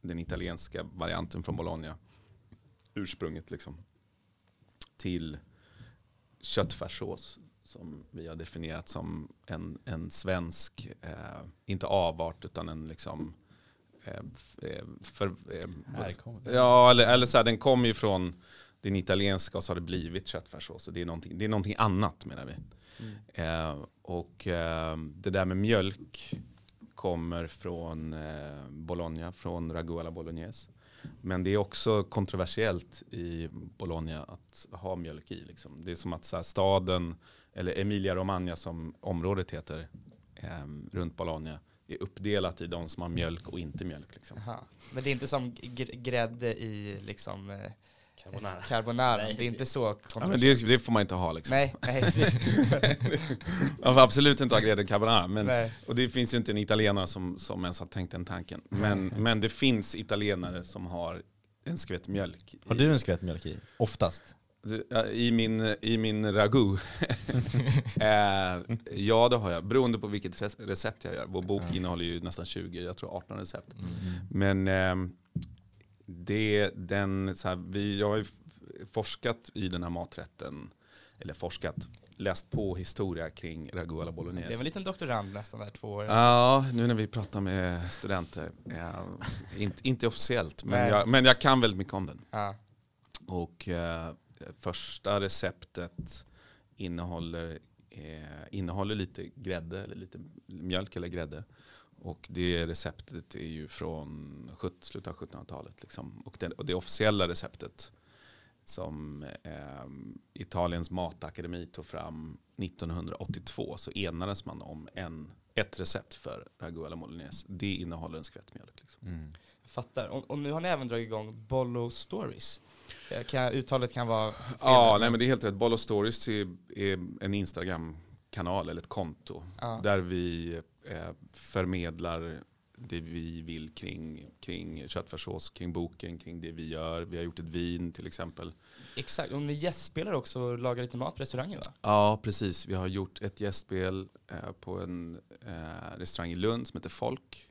S4: den italienska varianten från Bologna. Ursprunget liksom. Till köttfärssås som vi har definierat som en, en svensk, eh, inte avart utan en liksom eh, eh, för, eh. Ja, eller, eller så här, den kommer ju från den italienska och så har det blivit köttfärssås. Det är någonting, det är någonting annat menar vi. Eh, och eh, det där med mjölk kommer från Bologna, från Ragu alla Bolognese. Men det är också kontroversiellt i Bologna att ha mjölk i. Liksom. Det är som att så här, staden, eller Emilia Romagna som området heter, eh, runt Bologna, är uppdelat i de som har mjölk och inte mjölk. Liksom.
S1: Men det är inte som grädde i liksom eh,
S2: Carbonara.
S1: carbonara.
S2: Nej,
S1: det är inte så
S4: Ja, men
S1: kontroversiellt.
S4: det, det får man inte ha. Liksom.
S1: Nej, nej.
S4: Man får absolut inte ha grädde carbonara. Men,
S1: nej.
S4: och det finns ju inte en italienare som, som ens har tänkt den tanken. Men, men det finns italienare som har en skvätt mjölk.
S2: Har du en skvätt mjölk i? Oftast.
S4: I min, i min ragu. eh, ja det har jag, beroende på vilket recept jag gör. Vår bok innehåller ju nästan 20, jag tror 18 recept.
S3: Mm.
S4: Men ehm, det, den, så här, vi, jag har ju forskat i den här maträtten, eller forskat, läst på historia kring ragu alla
S1: Det
S4: bolognese.
S1: väl en liten doktorand nästan där, två år.
S4: Ja, nu när vi pratar med studenter. Ja, inte, inte officiellt, men jag, men jag kan väldigt mycket om den.
S1: Ja.
S4: Och eh, första receptet innehåller, eh, innehåller lite grädde, eller lite mjölk eller grädde. Och det receptet är ju från 70, slutet av 1700-talet. Liksom. Och, det, och det officiella receptet som eh, Italiens matakademi tog fram 1982 så enades man om en, ett recept för ragu alla bolognese. Det innehåller en skvätt mjölk. Liksom.
S1: Jag fattar. Och, och nu har ni även dragit igång Bollo Stories. Eh, Kan, uttalet kan vara fel,
S4: Ja, nej, men det är helt rätt. Bollo Stories är, är en Instagram-kanal eller ett konto
S1: Ja.
S4: där vi förmedlar det vi vill kring, kring köttfärssås, kring boken, kring det vi gör. Vi har gjort ett vin till exempel.
S1: Exakt, och ni gästspelar också och lagar lite mat på restaurangen va?
S4: Ja, precis. Vi har gjort ett gästspel eh, på en eh, restaurang i Lund som heter Folk.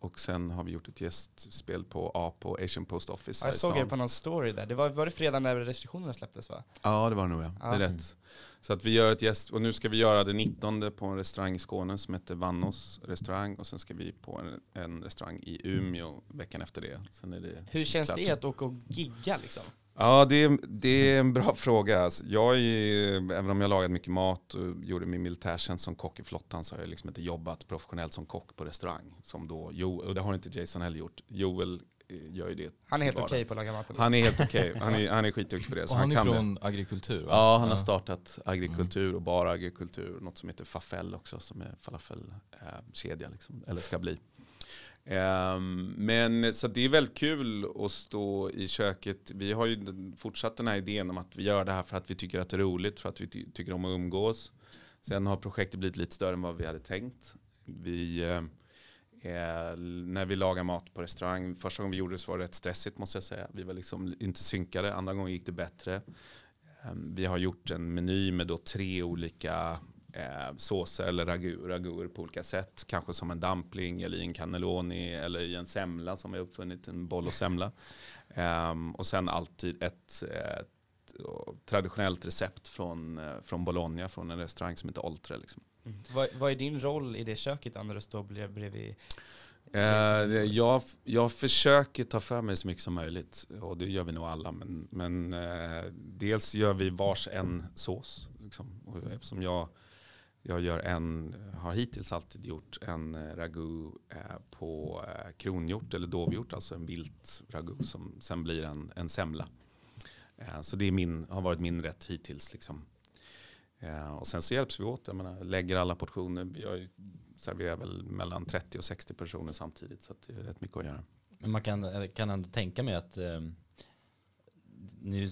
S4: Och sen har vi gjort ett gästspel på A på Asian Post Office
S1: jag såg er på någon story där. Det var, var det fredag när restriktionerna släpptes va?
S4: Ja, det var det nog ja. Det är rätt. Så att vi gör ett gäst, och nu ska vi göra det 19 på en restaurang i Skåne som heter Vannos restaurang. Och sen ska vi på en, en restaurang i Umeå veckan efter det. Det
S1: Hur känns
S4: klart.
S1: det att åka och gigga liksom?
S4: Ja, det är, det är en bra fråga. Alltså, jag är, även om jag lagat mycket mat och gjorde min militärtjänst som kock i flottan så har jag liksom inte jobbat professionellt som kock på restaurang. Som då, jo, och det har inte Jason heller gjort. Joel eh, gör ju det.
S1: Han är helt okej
S4: vardags.
S1: på att laga maten.
S4: Han är helt okej. Han, är, han är skitduktig på det. Så
S3: Och han är
S4: kan det.
S3: från agrikultur va?
S4: Ja, han har startat agrikultur och bara agrikultur. Något som heter Fafel också, som är falafelkedja, liksom, eller ska bli. Ehm, men så det är väldigt kul att stå i köket. Vi har ju fortsatt den här idén om att vi gör det här för att vi tycker att det är roligt, för att vi ty- tycker om att umgås. Sen har projektet blivit lite större än vad vi hade tänkt. Vi, eh, eh när vi lagar mat på restaurang, första gången vi gjorde det så var det rätt stressigt måste jag säga. Vi var liksom inte synkade, andra gången gick det bättre. Ehm, vi har gjort en meny med då tre olika eh, såser eller ragu, raguer på olika sätt. Kanske som en dumpling eller i en cannelloni eller i en semla som vi har uppfunnit, en boll och semla. Ehm, och sen alltid ett, eh, ett traditionellt recept från, eh, från Bologna, från en restaurang som heter Oltre. Liksom.
S1: Vad, vad är din roll i det köket när du står bredvid?
S4: Eh, jag, jag försöker ta för mig så mycket som möjligt och det gör vi nog alla. Men, men eh, dels gör vi vars en sås. Liksom. Och eftersom jag, jag gör en, har hittills alltid gjort en eh, ragu eh, på eh, kronhjort eller dovhjort, alltså en vilt ragu som sen blir en, en semla. Så det är min, har varit min rätt hittills. Liksom. Och sen så hjälps vi åt, jag menar, lägger alla portioner. Jag serverar väl mellan 30 och 60 personer samtidigt så att det är rätt mycket att göra.
S2: Men man kan, kan ändå tänka mig att eh,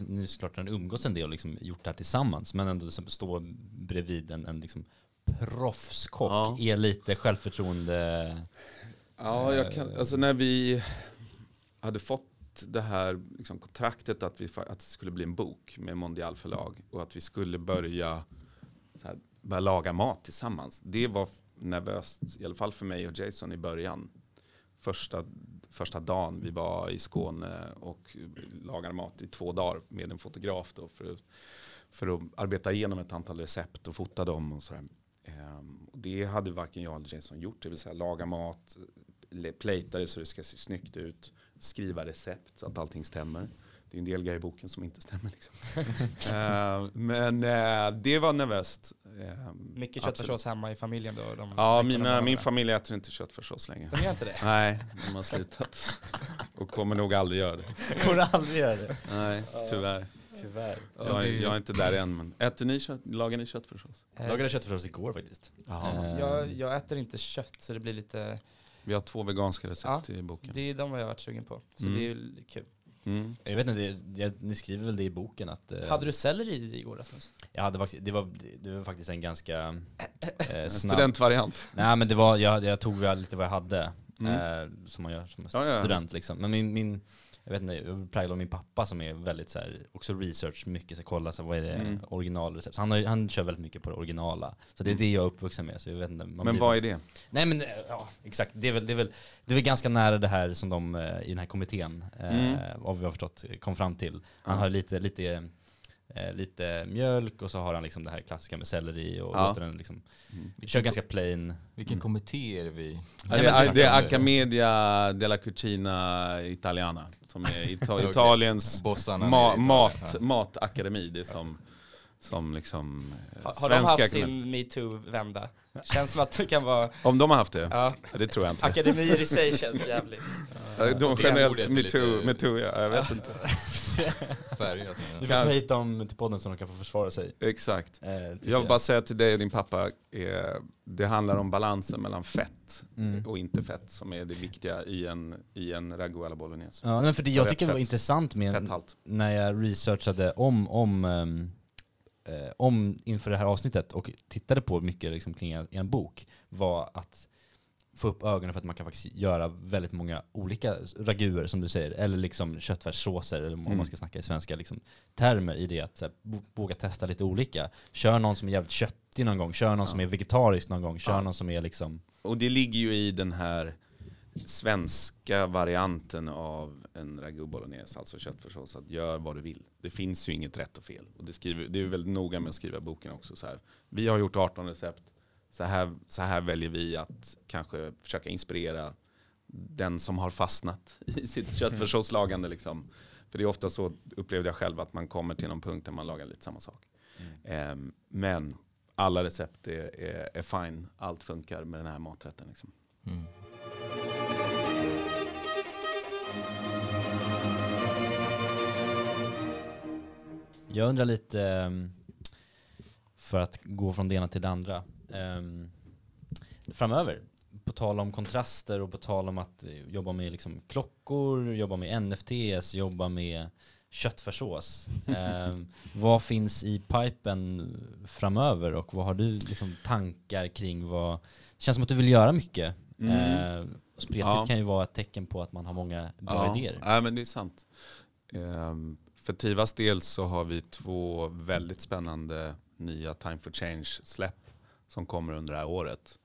S2: att ni har umgåtts en del och liksom gjort det här tillsammans, men ändå stå bredvid en, en liksom proffskock
S4: Ja.
S2: är lite självförtroende.
S4: Ja, jag kan, alltså när vi hade fått det här liksom, kontraktet att, vi, att det skulle bli en bok med Mondial förlag och att vi skulle börja, så här, börja laga mat tillsammans. Det var nervöst, i alla fall för mig och Jason i början. Första, första dagen vi var i Skåne och lagade mat i två dagar med en fotograf då för, att- för att arbeta igenom ett antal recept och fota dem och sådär. Ehm, och det hade varken jag eller Jason gjort, det vill säga laga mat, plejta det så det ska se snyggt ut, skriva recept så att allting stämmer. Det är en del grejer i boken som inte stämmer. Liksom. Ehm, men eh, det var nervöst. Ehm,
S1: Mycket köttfärssås hemma i familjen då? De
S4: Ja, mina, min familj äter inte köttfärssås längre.
S1: De gör inte det?
S4: Nej, de har slutat. Och kommer nog aldrig göra det.
S2: Kommer aldrig göra det.
S4: Nej, tyvärr.
S2: Tyvärr.
S3: Ja,
S4: Jag, jag är inte där än. Men äter ni kött, lagar ni köttfärssås?
S1: Eh,
S2: Lagade köttfärssås igår faktiskt.
S1: Jag, jag äter inte kött så det blir lite,
S4: Vi har två veganska recept i boken.
S1: det är de har jag varit sugen på. Så
S4: Mm.
S1: det är ju kul.
S4: Mm.
S2: Jag vet inte, det, jag, ni skriver väl det i boken att... eh,
S1: Hade du selleri igår Rasmus?
S2: Jag hade faktiskt, det var, det var faktiskt en ganska eh,
S4: studentvariant.
S2: Nej men det var, jag, jag tog väl lite vad jag hade.
S4: Mm.
S2: Eh, som man gör som
S4: Ja, ja,
S2: student liksom. Men min, min jag vet inte, jag präglad av min pappa som är väldigt så här, också research mycket, så här, kolla så här, vad är det
S4: Mm.
S2: originalrecept. Så han, har, han kör väldigt mycket på det originala. Så det är
S4: Mm.
S2: det jag är uppvuxen med. Så jag vet inte,
S4: Men vad är det?
S2: Nej men eh, ja, exakt. Det är, väl, det, är väl, det är väl ganska nära det här som de eh, i den här kommittén, eh,
S4: Mm.
S2: vad vi har förstått, kom fram till. Han har lite, lite, eh, lite mjölk och så har han liksom det här klassiska med selleri och
S4: Ja.
S2: låter den liksom,
S4: Mm.
S2: kör ganska plain.
S3: Vilken
S2: Mm.
S3: kommitté är vi?
S4: Ja, det, är, det är Accamedia della Cucina Italiana. Som är Ita-. Italiens ma- mat, matakademi. Det är som, som liksom eh,
S1: Har, har de
S4: svenska
S1: haft sin metoo-vända? Känns som att det kan vara,
S4: Om de har haft det?
S1: ja,
S4: det tror jag inte.
S1: akademier i sig känns jävligt.
S4: De
S3: Det
S4: generellt metoo,
S3: lite-
S4: metoo ja, jag vet inte.
S3: Färgat.
S2: Du
S4: Kan-
S2: får ta hit dem till podden så de kan få försvara sig.
S4: Exakt.
S2: Eh,
S4: Jag vill bara säga till dig och din pappa, eh, det handlar om balansen mellan fett
S2: Mm.
S4: och inte fett som är det viktiga i en, i en ragu bolognese.
S2: Ja, men för det jag tycker var
S4: fett.
S2: intressant med
S4: Fetthalt.
S2: när jag researchade om, om, ehm, eh, om inför det här avsnittet och tittade på mycket liksom kring er bok var att få upp ögonen för att man kan faktiskt göra väldigt många olika raguer som du säger, eller liksom köttfärssåser, eller om
S4: Mm.
S2: man ska snacka i svenska liksom, termer i det, att här, våga testa lite olika. Kör någon som är jävligt köttig någon gång, kör någon som är vegetarisk någon gång, kör
S4: Ja.
S2: någon som är liksom
S4: Och det ligger ju i den här svenska varianten av en ragu bolognese, alltså köttfärssås, att gör vad du vill. Det finns ju inget rätt och fel. Och det, skriver, det är väldigt noga med att skriva boken också. Så här. Vi har gjort 18 recept, så här, så här väljer vi att kanske försöka inspirera den som har fastnat i sitt köttfärssåslagande. Liksom. För det är ofta så, upplevde jag själv, att man kommer till någon punkt där man lagar lite samma sak. Ehm, men alla recept är, är, är fine, allt funkar med den här maträtten. Liksom.
S3: Mm.
S2: Jag undrar lite, ehm, för att gå från det ena till det andra, ehm, framöver, på tal om kontraster och på tal om att eh, jobba med liksom klockor, jobba med NFTs, jobba med köttfärssås. Ehm, vad finns i pipen framöver och vad har du liksom tankar kring vad, det känns som att du vill göra mycket.
S4: Mm.
S2: Och spretigt
S4: Ja.
S2: kan ju vara ett tecken på att man har många bra idéer.
S4: Ja, men det är sant. Ehm, för Tivas del så har vi två väldigt spännande nya Time for Change-släpp som kommer under det här året.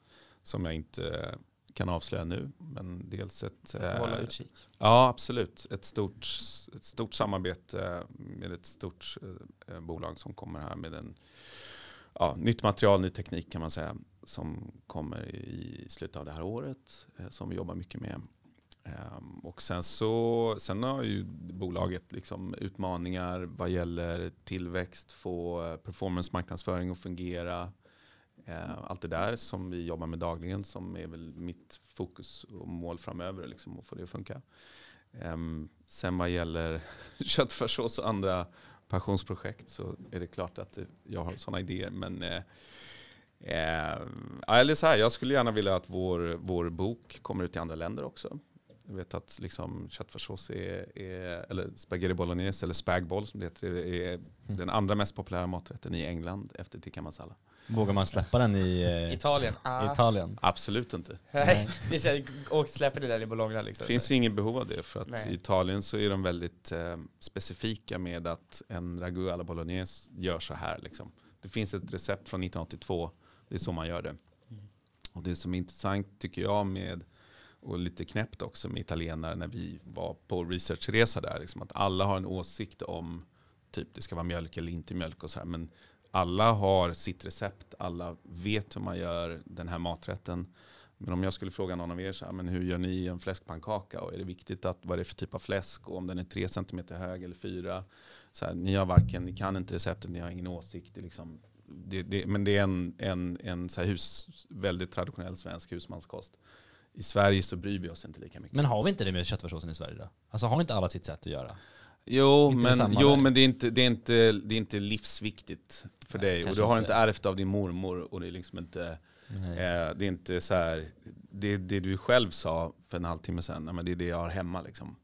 S4: Som jag inte kan avslöja nu. Men dels ett...
S1: Hålla
S4: eh,
S1: utkik.
S4: Ja, absolut. Ett stort, ett stort samarbete med ett stort eh, bolag som kommer här med en, ja, nytt material, ny teknik kan man säga. Som kommer i slutet av det här året. Eh, som vi jobbar mycket med. Ehm, och sen, så, sen har ju bolaget liksom utmaningar vad gäller tillväxt, få eh, performance-marknadsföring att fungera. Ehm, allt det där som vi jobbar med dagligen som är väl mitt fokus och mål framöver, liksom, att få det att funka. Ehm, sen vad gäller köttfärssås och andra passionsprojekt så är det klart att eh, jag har sådana idéer. Men eh, eh, eller så här, jag skulle gärna vilja att vår, vår bok kommer ut i andra länder också. Jag vet att liksom köttfärssås är, är, eller spaghetti bolognese eller spagboll som det heter, är den andra mest populära maträtten i England efter tikka masala.
S2: Vågar man släppa den i eh,
S1: Italien. Ah.
S2: Italien?
S4: Absolut inte.
S1: Nej, det känns, och släpper det där i Bologna liksom.
S4: Det finns inget behov av det för att
S1: Nej.
S4: i Italien så är de väldigt eh, specifika med att en ragu alla bolognese gör så här. Liksom. Det finns ett recept från 1982, det är så man gör det. Och det som är intressant tycker jag med, och lite knäppt också med italienare när vi var på researchresa där, liksom att alla har en åsikt om typ det ska vara mjölk eller inte mjölk och så här. Men alla har sitt recept, alla vet hur man gör den här maträtten. Men om jag skulle fråga någon av er, så här, men hur gör ni en fläskpannkaka? Och är det viktigt att vad det är för typ av fläsk? Och om den är tre centimeter hög eller fyra? Så här, ni har varken, ni kan inte receptet, ni har ingen åsikt. Det liksom, det, det, men det är en, en, en så här hus, väldigt traditionell svensk husmanskost. I Sverige så bryr vi oss inte lika mycket.
S2: Men har vi inte det med köttfärssåsen i Sverige då? Alltså har inte alla sitt sätt att göra?
S4: Jo,
S2: Inte
S4: men, jo men det, är inte, det, är inte, det är inte livsviktigt för
S2: Nej,
S4: dig. Och du har
S2: inte.
S4: ärvt av din mormor. Och det är liksom inte...
S2: Nej.
S4: Eh, det är inte så här, det, det du själv sa för en halvtimme sedan, ja, men det är det jag har hemma liksom.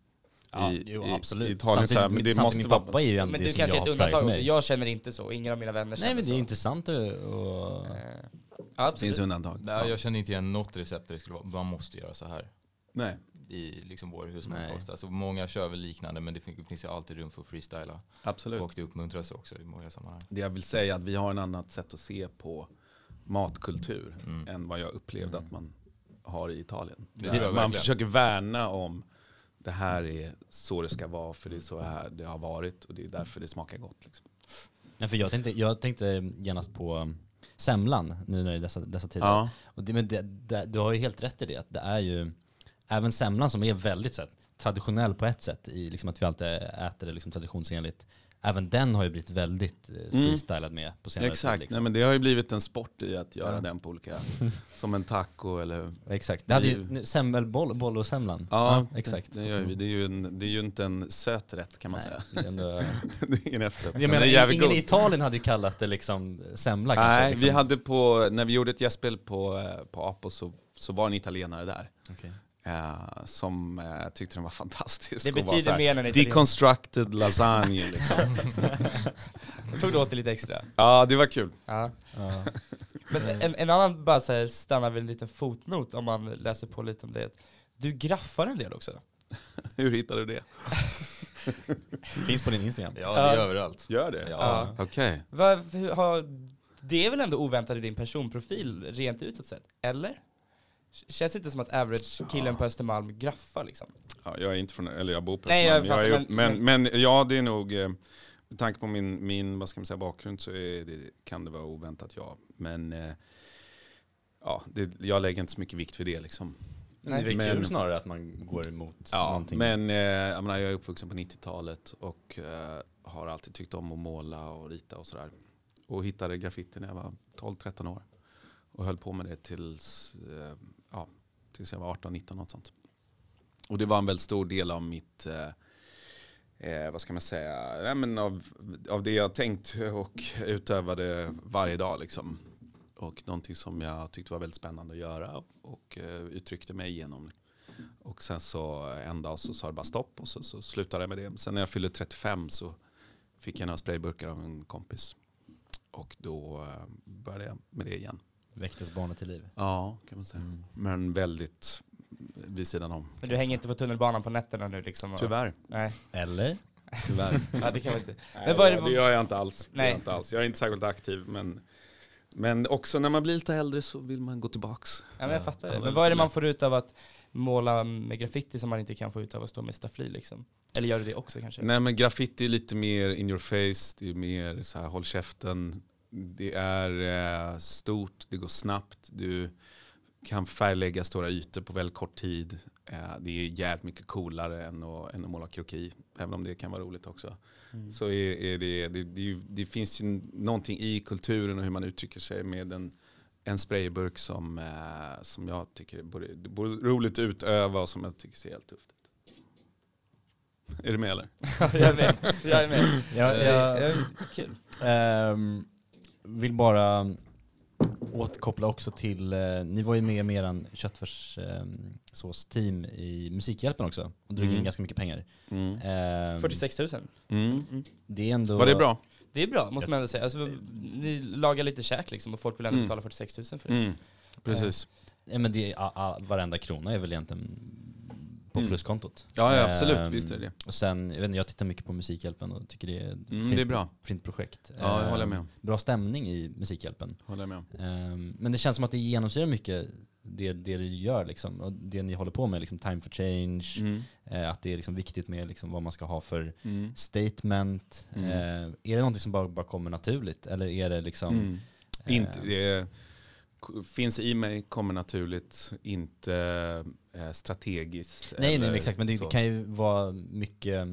S2: Ja,
S4: I-
S2: jo,
S4: i-
S2: absolut.
S4: i Italien så här,
S2: samtidigt,
S4: men det
S2: samtidigt
S4: måste
S2: min pappa är ju
S1: Men du kanske är ett
S2: har
S1: undantag också. Jag känner inte så, ingen av mina vänner
S2: Nej
S1: känner
S2: men det är
S1: så.
S2: intressant att... och...
S1: Eh,
S4: Det
S1: absolut.
S4: finns undantag.
S3: Nej, jag känner inte igen något recept där det skulle vara, man måste göra så här
S4: Nej.
S3: I liksom vår husmanskost. Alltså, många kör väl liknande men det fin- finns ju alltid rum för att freestyla.
S4: Absolut.
S3: Och det uppmuntras också i många sammanhang.
S4: Det jag vill säga är att vi har en annat sätt att se på matkultur
S3: Mm.
S4: än vad jag upplevde att man har i Italien. Man
S3: verkligen.
S4: försöker värna om det här är så det ska vara för det är så här det har varit och det är därför det smakar gott. Liksom.
S2: Nej, för jag tänkte, jag tänkte genast på um, semlan nu när det är dessa, dessa tider. Och det, men det, det, du har ju helt rätt i det, att det är ju även semlan som är väldigt så här, traditionell på ett sätt, i liksom att vi alltid äter det liksom traditionsenligt. Även den har ju blivit väldigt eh,
S4: Mm.
S2: freestylad med på senare
S4: Exakt,
S2: tid. Liksom.
S4: Nej, men det har ju blivit en sport i att göra
S2: Ja.
S4: den på olika, som en taco eller
S2: Exakt. Det hade
S4: Det är
S2: ju semmelboll boll och semlan.
S4: Ja,
S2: exakt.
S4: Det, gör vi. Det, är ju en, det är ju inte en söt rätt kan man
S2: Nej,
S4: säga.
S2: det är ändå,
S4: det är en efterrätt.
S2: jag
S4: men
S2: menar,
S4: det
S2: ingen
S4: god.
S2: i Italien hade ju kallat det liksom semla kanske.
S4: Nej,
S2: liksom.
S4: vi hade på, när vi gjorde ett gästspel på, eh, på Apo så, så var en italienare där.
S2: Okej.
S4: Eh, som eh, tyckte den var fantastisk.
S1: Det betyder mer än en italiensk.
S4: Deconstructed lasagne liksom.
S1: Tog du åt det lite extra?
S4: Ja, det var kul.
S1: Ja.
S2: Ja.
S1: Men en, en annan bara så här, stannar vid en liten fotnot om man läser på lite om det. Du graffar en del också.
S4: Hur hittade du det?
S2: Finns på din Instagram.
S3: Ja, det är överallt.
S4: Gör det?
S3: Ja.
S4: Okej.
S1: Har, det är väl ändå oväntat i din personprofil rent utåt sett? Eller? Känns det inte som att average killen på Östermalm graffar liksom?
S4: Ja, jag är inte från, eller jag bor på
S1: Nej, jag
S4: Östermalm. jag är,
S1: men-
S4: men, men, ja, det är nog, eh, med tanke på min, min vad ska man säga, bakgrund så är det, kan det vara oväntat ja. Men eh, ja, det, jag lägger inte så mycket vikt vid det liksom.
S2: Det är
S4: Men-
S2: kul snarare att man går emot
S4: Ja,
S2: någonting.
S4: men eh, jag, menar, jag är uppvuxen på 90-talet och eh, har alltid tyckt om att måla och rita och sådär. Och hittade graffiti när jag var 12-13 år. Och höll på med det tills, eh, ja, tills jag var 18-19 något sånt. Och det var en väldigt stor del av mitt, eh, eh, vad ska man säga, Nej, men av, av det jag tänkt och utövade varje dag liksom. Och någonting som jag tyckte var väldigt spännande att göra och eh, uttryckte mig igenom. Och sen så en dag så sa det bara stopp och så, så slutade jag med det. Sen när jag fyllde 35 så fick jag några sprayburkar av en kompis. Och då eh, började jag med det igen.
S2: Väcktes barnet till liv.
S4: Ja, kan man säga.
S2: Mm.
S4: Men väldigt vid sidan om.
S1: Men du hänger inte på tunnelbanan på nätterna nu liksom? och-
S4: Tyvärr.
S1: Nej,
S2: Eller?
S4: Tyvärr.
S1: ja, det kan man inte.
S4: Nej,
S1: vad är det-
S4: det gör jag inte alls. Det
S1: Nej.
S4: Jag, inte alls. jag är inte särskilt aktiv. Men, men också när man blir lite äldre så vill man gå tillbaks.
S1: Ja, men jag fattar det.
S4: Ja,
S1: Men vad är det man får ut av att måla med graffiti som man inte kan få ut av att stå med staffli liksom? Eller gör du det också kanske?
S4: Nej men graffiti är lite mer in your face, det är mer så här håll käften. Det är eh, stort, det går snabbt, du kan färglägga stora ytor på väldigt kort tid. Eh, det är jävligt mycket coolare än att, än att måla kroki, även om det kan vara roligt också.
S1: Mm.
S4: Så är, är det, det, det, det finns ju någonting i kulturen och hur man uttrycker sig med en, en sprayburk som, eh, som jag tycker är både, det både roligt att utöva och som jag tycker ser helt tufft ut. Är du med eller?
S1: jag är med. Jag är med.
S2: Ja,
S1: Ja,
S2: jag
S1: ja, kul.
S2: ehm, vill bara återkoppla också till, eh, ni var ju med med eran köttfärssås-team i Musikhjälpen också och drog in
S4: Mm.
S2: ganska mycket pengar.
S4: Mm.
S2: Ehm,
S1: 46 000.
S4: Mm.
S2: Det är ändå...
S4: Var det bra?
S1: Det är bra, måste man ändå säga. Alltså, ni lagar lite käk liksom och folk vill ändå
S4: Mm.
S1: betala 46 000 för det.
S4: Mm. Precis.
S2: Ja, men det, a, a, varenda krona är väl egentligen på
S4: Mm.
S2: pluskontot.
S4: Ja, ja absolut.
S2: Ehm,
S4: Visst är det.
S2: Och sen, jag, vet inte, jag tittar mycket på Musikhjälpen och tycker det är ett
S4: Mm,
S2: fint,
S4: det är bra.
S2: fint projekt.
S4: Ja, jag håller
S2: Ehm,
S4: med. om.
S2: Bra stämning i Musikhjälpen.
S4: Håller med.
S2: Ehm, men det känns som att det genomsyrar mycket det, det du gör liksom, och det ni håller på med, liksom time for change,
S4: Mm.
S2: eh, att det är liksom viktigt med liksom vad man ska ha för
S4: Mm.
S2: statement. Eh, är det någonting som bara, bara kommer naturligt? Eller är det liksom...
S4: Mm.
S2: eh,
S4: Inte, det k- finns i mig, kommer naturligt, inte strategiskt.
S2: nej, nej, exakt. Men det,
S4: så.
S2: det kan ju vara mycket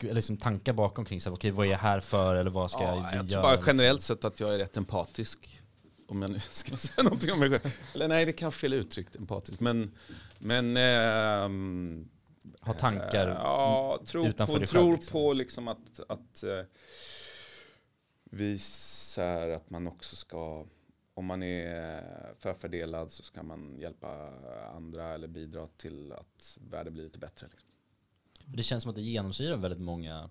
S2: eller liksom tankar bakom kring så här, okej, vad är jag här för? Eller vad ska
S4: ja,
S2: vi
S4: jag
S2: göra?
S4: tror bara
S2: liksom?
S4: generellt sett att jag är rätt empatisk. Om jag nu ska säga någonting om mig själv. Eller nej, det kan fel uttryckt, empatisk. Men, men ehm,
S2: Ha tankar
S4: Eh, Ja, tro
S2: utanför
S4: på,
S2: dig själv,
S4: tror
S2: liksom.
S4: på liksom att, att eh, visar att man också ska, om man är förfördelad så ska man hjälpa andra eller bidra till att världen blir lite bättre. Liksom.
S2: Det känns som att det genomsyrar väldigt många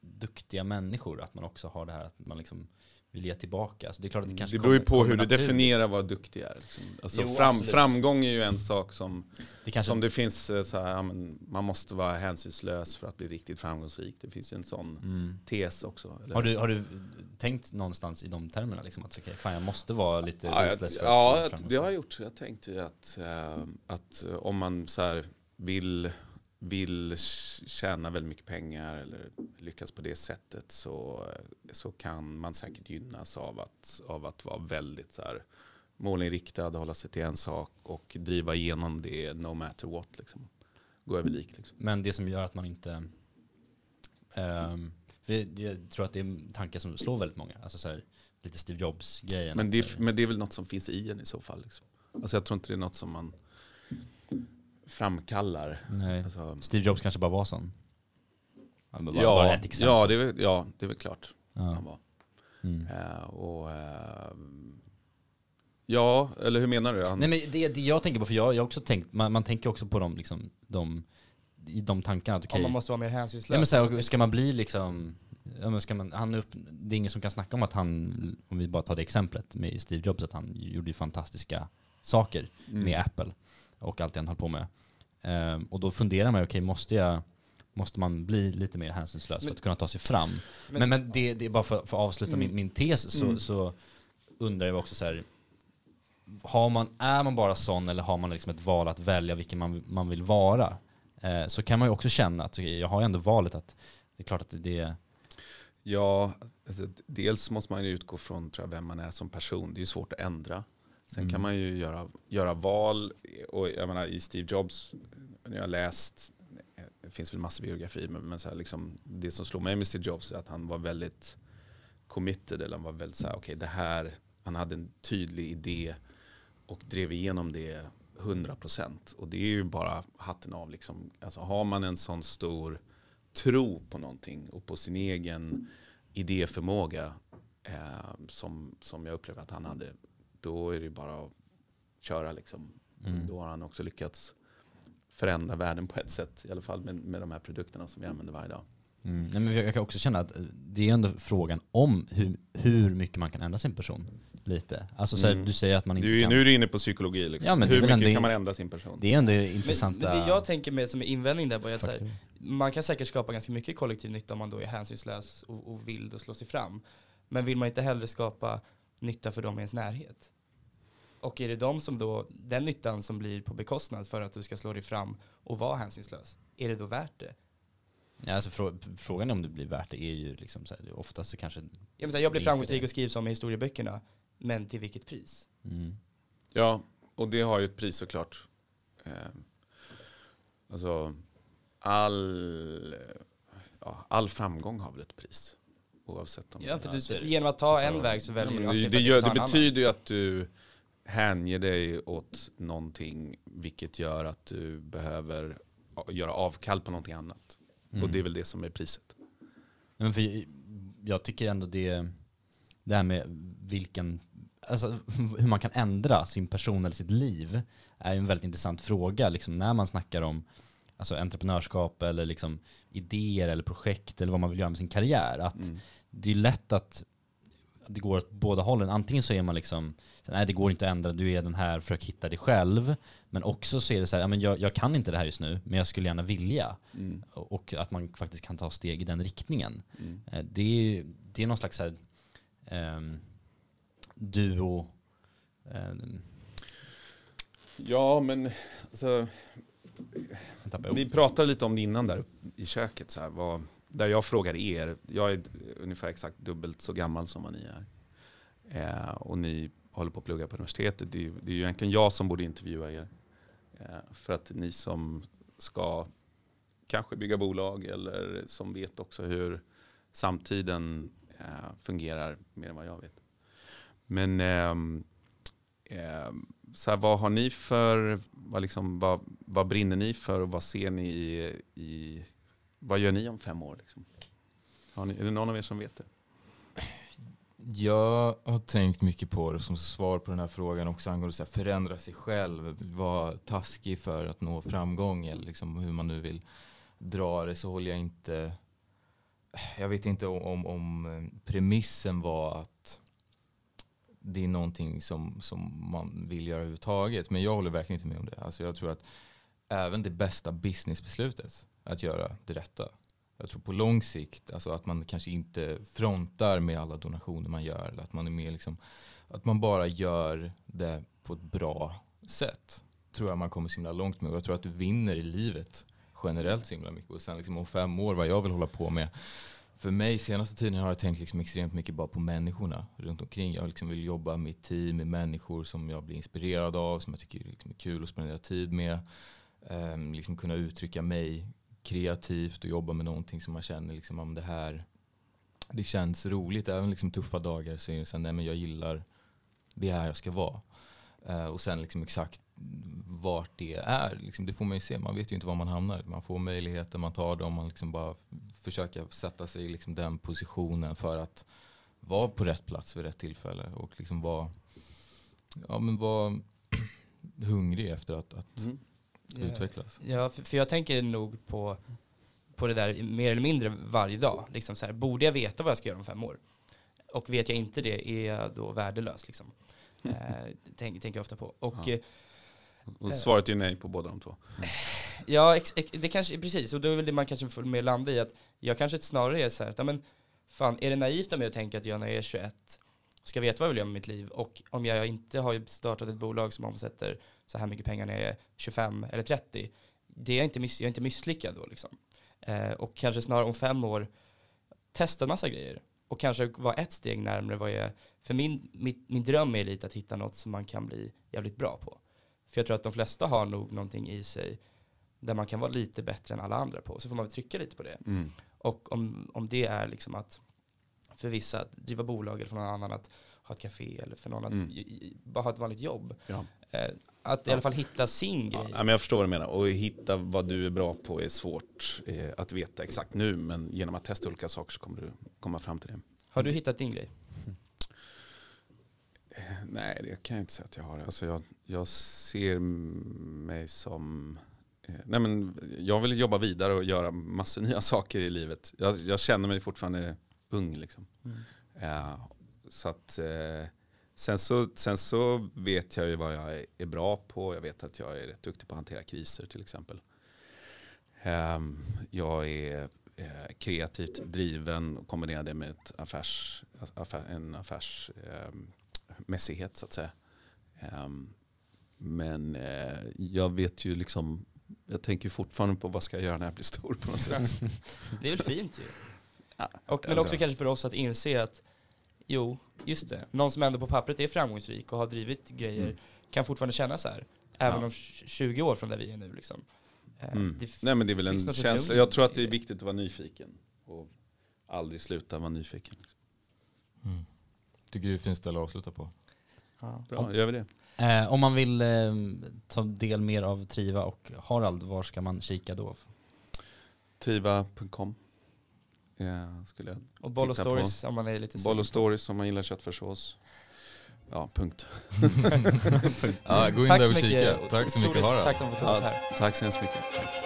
S2: duktiga människor, att man också har det här att man liksom vill ge tillbaka. Alltså det är klart att det kanske
S4: Det beror ju på hur du definierar vad duktig är. Liksom. Alltså
S2: Jo,
S4: fram, framgång är ju en sak som,
S2: Det kanske,
S4: som det finns eh, så här, man måste vara hänsynslös för att bli riktigt framgångsrik. Det finns ju en sån
S2: mm.
S4: tes också. eller?
S2: har, du, har du tänkt någonstans i de termerna? Liksom, att okej, fan, jag måste vara lite
S4: Ja, jag,
S2: för
S4: ja det har jag gjort. Jag tänkte att, eh, att eh, om man så här vill, vill tjäna väldigt mycket pengar eller lyckas på det sättet så, så kan man säkert gynnas av att, av att vara väldigt så här målinriktad, hålla sig till en sak och driva igenom det no matter what. Liksom. Gå över lik. Liksom.
S2: Men det som gör att man inte... för jag, tror att det är en tanke som slår väldigt många. Alltså så här, lite Steve Jobs-grejen.
S4: Men, det, men det är väl något som finns i en i så fall. Liksom. Alltså jag tror inte det är något som man framkallar.
S2: nej.
S4: Alltså,
S2: Steve Jobs kanske bara var sån. Ja, bara,
S4: ja,
S2: bara
S4: ja, det är, ja, det är väl klart.
S2: Ja.
S4: Han var.
S2: Mm.
S4: Eh, och, eh, Ja, eller hur menar du? Han,
S2: Nej men det, det jag tänker på, för jag jag har också tänkt, man, man tänker också på dem, liksom, de, i de tankarna att okej,
S1: Om man måste vara mer hänsynslös.
S2: ja, men så här, ska man bli liksom, ja, men ska man, han är upp, det är ingen som kan snacka om att han, om vi bara tar det exemplet med Steve Jobs, att han gjorde ju fantastiska saker
S4: Mm.
S2: med Apple och allt det han höll på med. Ehm, och då funderar man ju, okej måste jag, måste man bli lite mer hänsynslös för
S1: Men-
S2: att kunna ta sig fram?
S1: Men-
S2: Men, men, det, det är bara för, för att avsluta
S1: Mm.
S2: min, min tes så,
S1: Mm.
S2: så undrar jag också så här, har man, är man bara sån eller har man liksom ett val att välja vilken man, man vill vara? Eh, så kan man ju också känna att jag har ju ändå valet att det är klart att det är
S4: Ja, alltså, dels måste man ju utgå från tror jag, vem man är som person. Det är ju svårt att ändra. Sen
S2: Mm.
S4: kan man ju göra, göra val. Och jag menar i Steve Jobs, när jag har läst, det finns väl massor biografier, men, men så här, liksom, det som slår mig med Steve Jobs är att han var väldigt committed. Eller han var väldigt så här, okej det här, han hade en tydlig idé och drev igenom det 100%. Och det är ju bara hatten av. Liksom. Alltså, har man en sån stor tro på någonting och på sin egen idéförmåga eh, som, som jag upplever att han hade, då är det bara att köra liksom.
S2: Mm.
S4: Då har han också lyckats förändra världen på ett sätt, i alla fall med, med de här produkterna som vi använder varje dag.
S2: Mm. Nej, men jag kan också känna att eh, det är ändå frågan om hur, hur mycket man kan ändra sin person. Lite. Alltså så här,
S4: Mm.
S2: du säger att man inte
S4: Du,
S2: kan.
S4: nu är du inne på psykologi. Liksom.
S2: Ja, men
S4: Hur mycket
S2: ändå-
S4: kan man ändra sin person?
S2: Det är ändå
S1: Men,
S2: intressanta
S1: men det jag tänker med som är invändning där bara är att man kan säkert skapa ganska mycket kollektiv nytta om man då är hänsynslös och, och vild och slår sig fram. Men vill man inte hellre skapa nytta för dem i ens närhet? Och är det de som då, den nyttan som blir på bekostnad för att du ska slå dig fram och vara hänsynslös, är det då värt det?
S2: Ja, alltså, frå- frågan är om det blir värt det är ju liksom så här, oftast så kanske...
S1: Jag, menar, så här, jag blir framgångsrik och skrivs om i historieböckerna, men till vilket pris?
S2: Mm.
S4: Ja, och det har ju ett pris såklart. Eh, alltså, all, ja, all framgång har väl ett pris. Oavsett om
S1: Ja, för
S2: Ja,
S1: du,
S2: det.
S1: genom att ta
S4: Alltså,
S1: en väg så
S4: Ja,
S1: väljer
S4: men
S1: du
S4: det,
S1: alltid
S4: det, gör, det
S1: annan.
S4: betyder ju att du hänger dig åt någonting vilket gör att du behöver göra avkall på någonting annat.
S2: Mm.
S4: Och det är väl det som är priset.
S2: Nej, Men för jag tycker ändå det, det här med vilken, alltså hur man kan ändra sin person eller sitt liv är en väldigt intressant fråga. Liksom när man snackar om alltså, entreprenörskap eller liksom idéer eller projekt eller vad man vill göra med sin karriär. Att
S4: Mm.
S2: det är lätt att det går åt båda hållen. Antingen så är man liksom, nej det går inte att ändra, du är den här, försök hitta dig själv. Men också så är det så här, jag, jag kan inte det här just nu, men jag skulle gärna vilja.
S4: Mm.
S2: Och att man faktiskt kan ta steg i den riktningen.
S4: Mm.
S2: Eh, Det är, det är någon slags så här, ehm, duo... ehm,
S4: Ja, men alltså, vi pratade lite om det innan där i köket. Så här, vad, där jag frågar er, jag är ungefär exakt dubbelt så gammal som vad ni är. Eh, och ni håller på att plugga på universitetet. Det är, det är ju egentligen jag som borde intervjua er. Eh, för att ni som ska kanske bygga bolag eller som vet också hur samtiden eh, fungerar mer än vad jag vet. Men ehm, ehm, så här, vad har ni för, vad, liksom, vad, vad brinner ni för och vad ser ni i, i vad gör ni om fem år? Liksom? Har ni, är det någon av er som vet det?
S3: Jag har tänkt mycket på det som svar på den här frågan också angående att förändra sig själv, vara taskig för att nå framgång eller liksom hur man nu vill dra det så håller jag inte, jag vet inte om, om, om premissen var att det är någonting som, som man vill göra överhuvudtaget men jag håller verkligen inte med om det. Alltså jag tror att även det bästa businessbeslutet att göra det rätta jag tror på lång sikt, alltså att man kanske inte frontar med alla donationer man gör. Eller att man är mer liksom, att man bara gör det på ett bra sätt. Tror jag man kommer så himla långt med. Och jag tror att du vinner i livet generellt så himla mycket. Och sen liksom om fem år, vad jag vill hålla på med. För mig senaste tiden har jag tänkt liksom extremt mycket bara på människorna runt omkring. Jag liksom vill jobba med team, med människor som jag blir inspirerad av, som jag tycker liksom är kul att spendera tid med. Um, liksom kunna uttrycka mig kreativt och jobba med någonting som man känner liksom om det här det känns roligt. Även liksom tuffa dagar så är det så här, nej men jag gillar det är här jag ska vara. Uh, och sen liksom exakt vart det är, liksom, det får man ju se. Man vet ju inte var man hamnar. Man får möjligheter, man tar dem, man liksom bara försöker sätta sig i liksom den positionen för att vara på rätt plats vid rätt tillfälle och liksom vara Ja men var hungrig efter att, att
S4: Mm.
S3: utvecklas.
S1: Ja, för, för jag tänker nog på, på det där mer eller mindre varje dag. Liksom så här, borde jag veta vad jag ska göra om fem år? Och vet jag inte det, är jag då värdelös? Liksom? Eh, tänker tänker jag ofta på. Och
S4: Ja.
S1: Eh,
S4: Och svaret är ju nej på båda de två.
S1: Ja, ex, ex, det kanske, precis. Och då är väl det man kanske får mer landa i att jag kanske snarare är så här att, ja, men fan, är det naivt av mig att tänka att jag när jag är 21 ska veta vad jag vill göra med mitt liv och om jag inte har startat ett bolag som omsätter så här mycket pengar när jag är 25 eller 30, det är jag inte, miss, jag är inte misslyckad då liksom. Eh, och kanske snarare om fem år testa en massa grejer och kanske vara ett steg närmare vad jag, för min, min, min dröm är lite att hitta något som man kan bli jävligt bra på. För jag tror att de flesta har nog någonting i sig där man kan vara lite bättre än alla andra på. Så får man väl trycka lite på det.
S4: Mm.
S1: Och om, om det är liksom att för vissa att driva bolag eller för någon annan att ha ett café eller för någon att
S4: Mm.
S1: bara ha ett vanligt jobb.
S4: Ja.
S1: Eh, att i alla fall hitta sin
S4: Ja,
S1: grej.
S4: men jag förstår vad du menar. Och hitta vad du är bra på är svårt eh, att veta exakt nu. Men genom att testa olika saker så kommer du komma fram till det.
S1: Har du hittat din grej?
S4: Nej, det kan jag inte säga att jag har. Alltså jag, jag ser mig som... eh, Nej men jag vill jobba vidare och göra massor nya saker i livet. Jag, jag känner mig fortfarande ung. Liksom. Ja, så att, eh, sen, så, sen så vet jag ju vad jag är, bra på. Jag vet att jag är rätt duktig på att hantera kriser till exempel. Ehm, jag är eh, kreativt driven och kombinerar det med affärs, affär, en affärsmässighet så att säga. Ehm, men eh, jag vet ju liksom, jag tänker fortfarande på vad ska jag göra när jag blir stor på något sätt.
S1: Det är väl fint ju.
S4: Ja,
S1: Och, men
S4: alltså-
S1: också kanske för oss att inse att jo, just det. Någon som ändå på pappret är framgångsrik och har drivit grejer
S4: Mm.
S1: kan fortfarande känna så här. Även
S4: Ja.
S1: om 20 år från där vi är nu liksom. Eh,
S4: Mm. Nej men det är väl
S1: finns
S4: en känsla. Jag tror att det är viktigt att vara nyfiken. Och aldrig sluta vara nyfiken.
S3: Mm. Tycker det är ett fint ställe att avsluta på.
S1: Ja.
S4: Bra, gör vi det?
S2: Eh, om man vill eh, ta del mer av Triva och Harald, var ska man kika då?
S4: Triva.com ja, skulle jag.
S1: Och Boll och
S4: Titta på.
S1: Stories om man är lite
S4: Boll och stories om man gillar köttfärssås. Ja, punkt.
S3: Ja, gå in
S1: Tack
S3: där
S1: så
S3: och
S1: mycket.
S3: kika. Tack så mycket Harald.
S1: Tack så mycket för att du var här.
S4: Tack så hemskt mycket.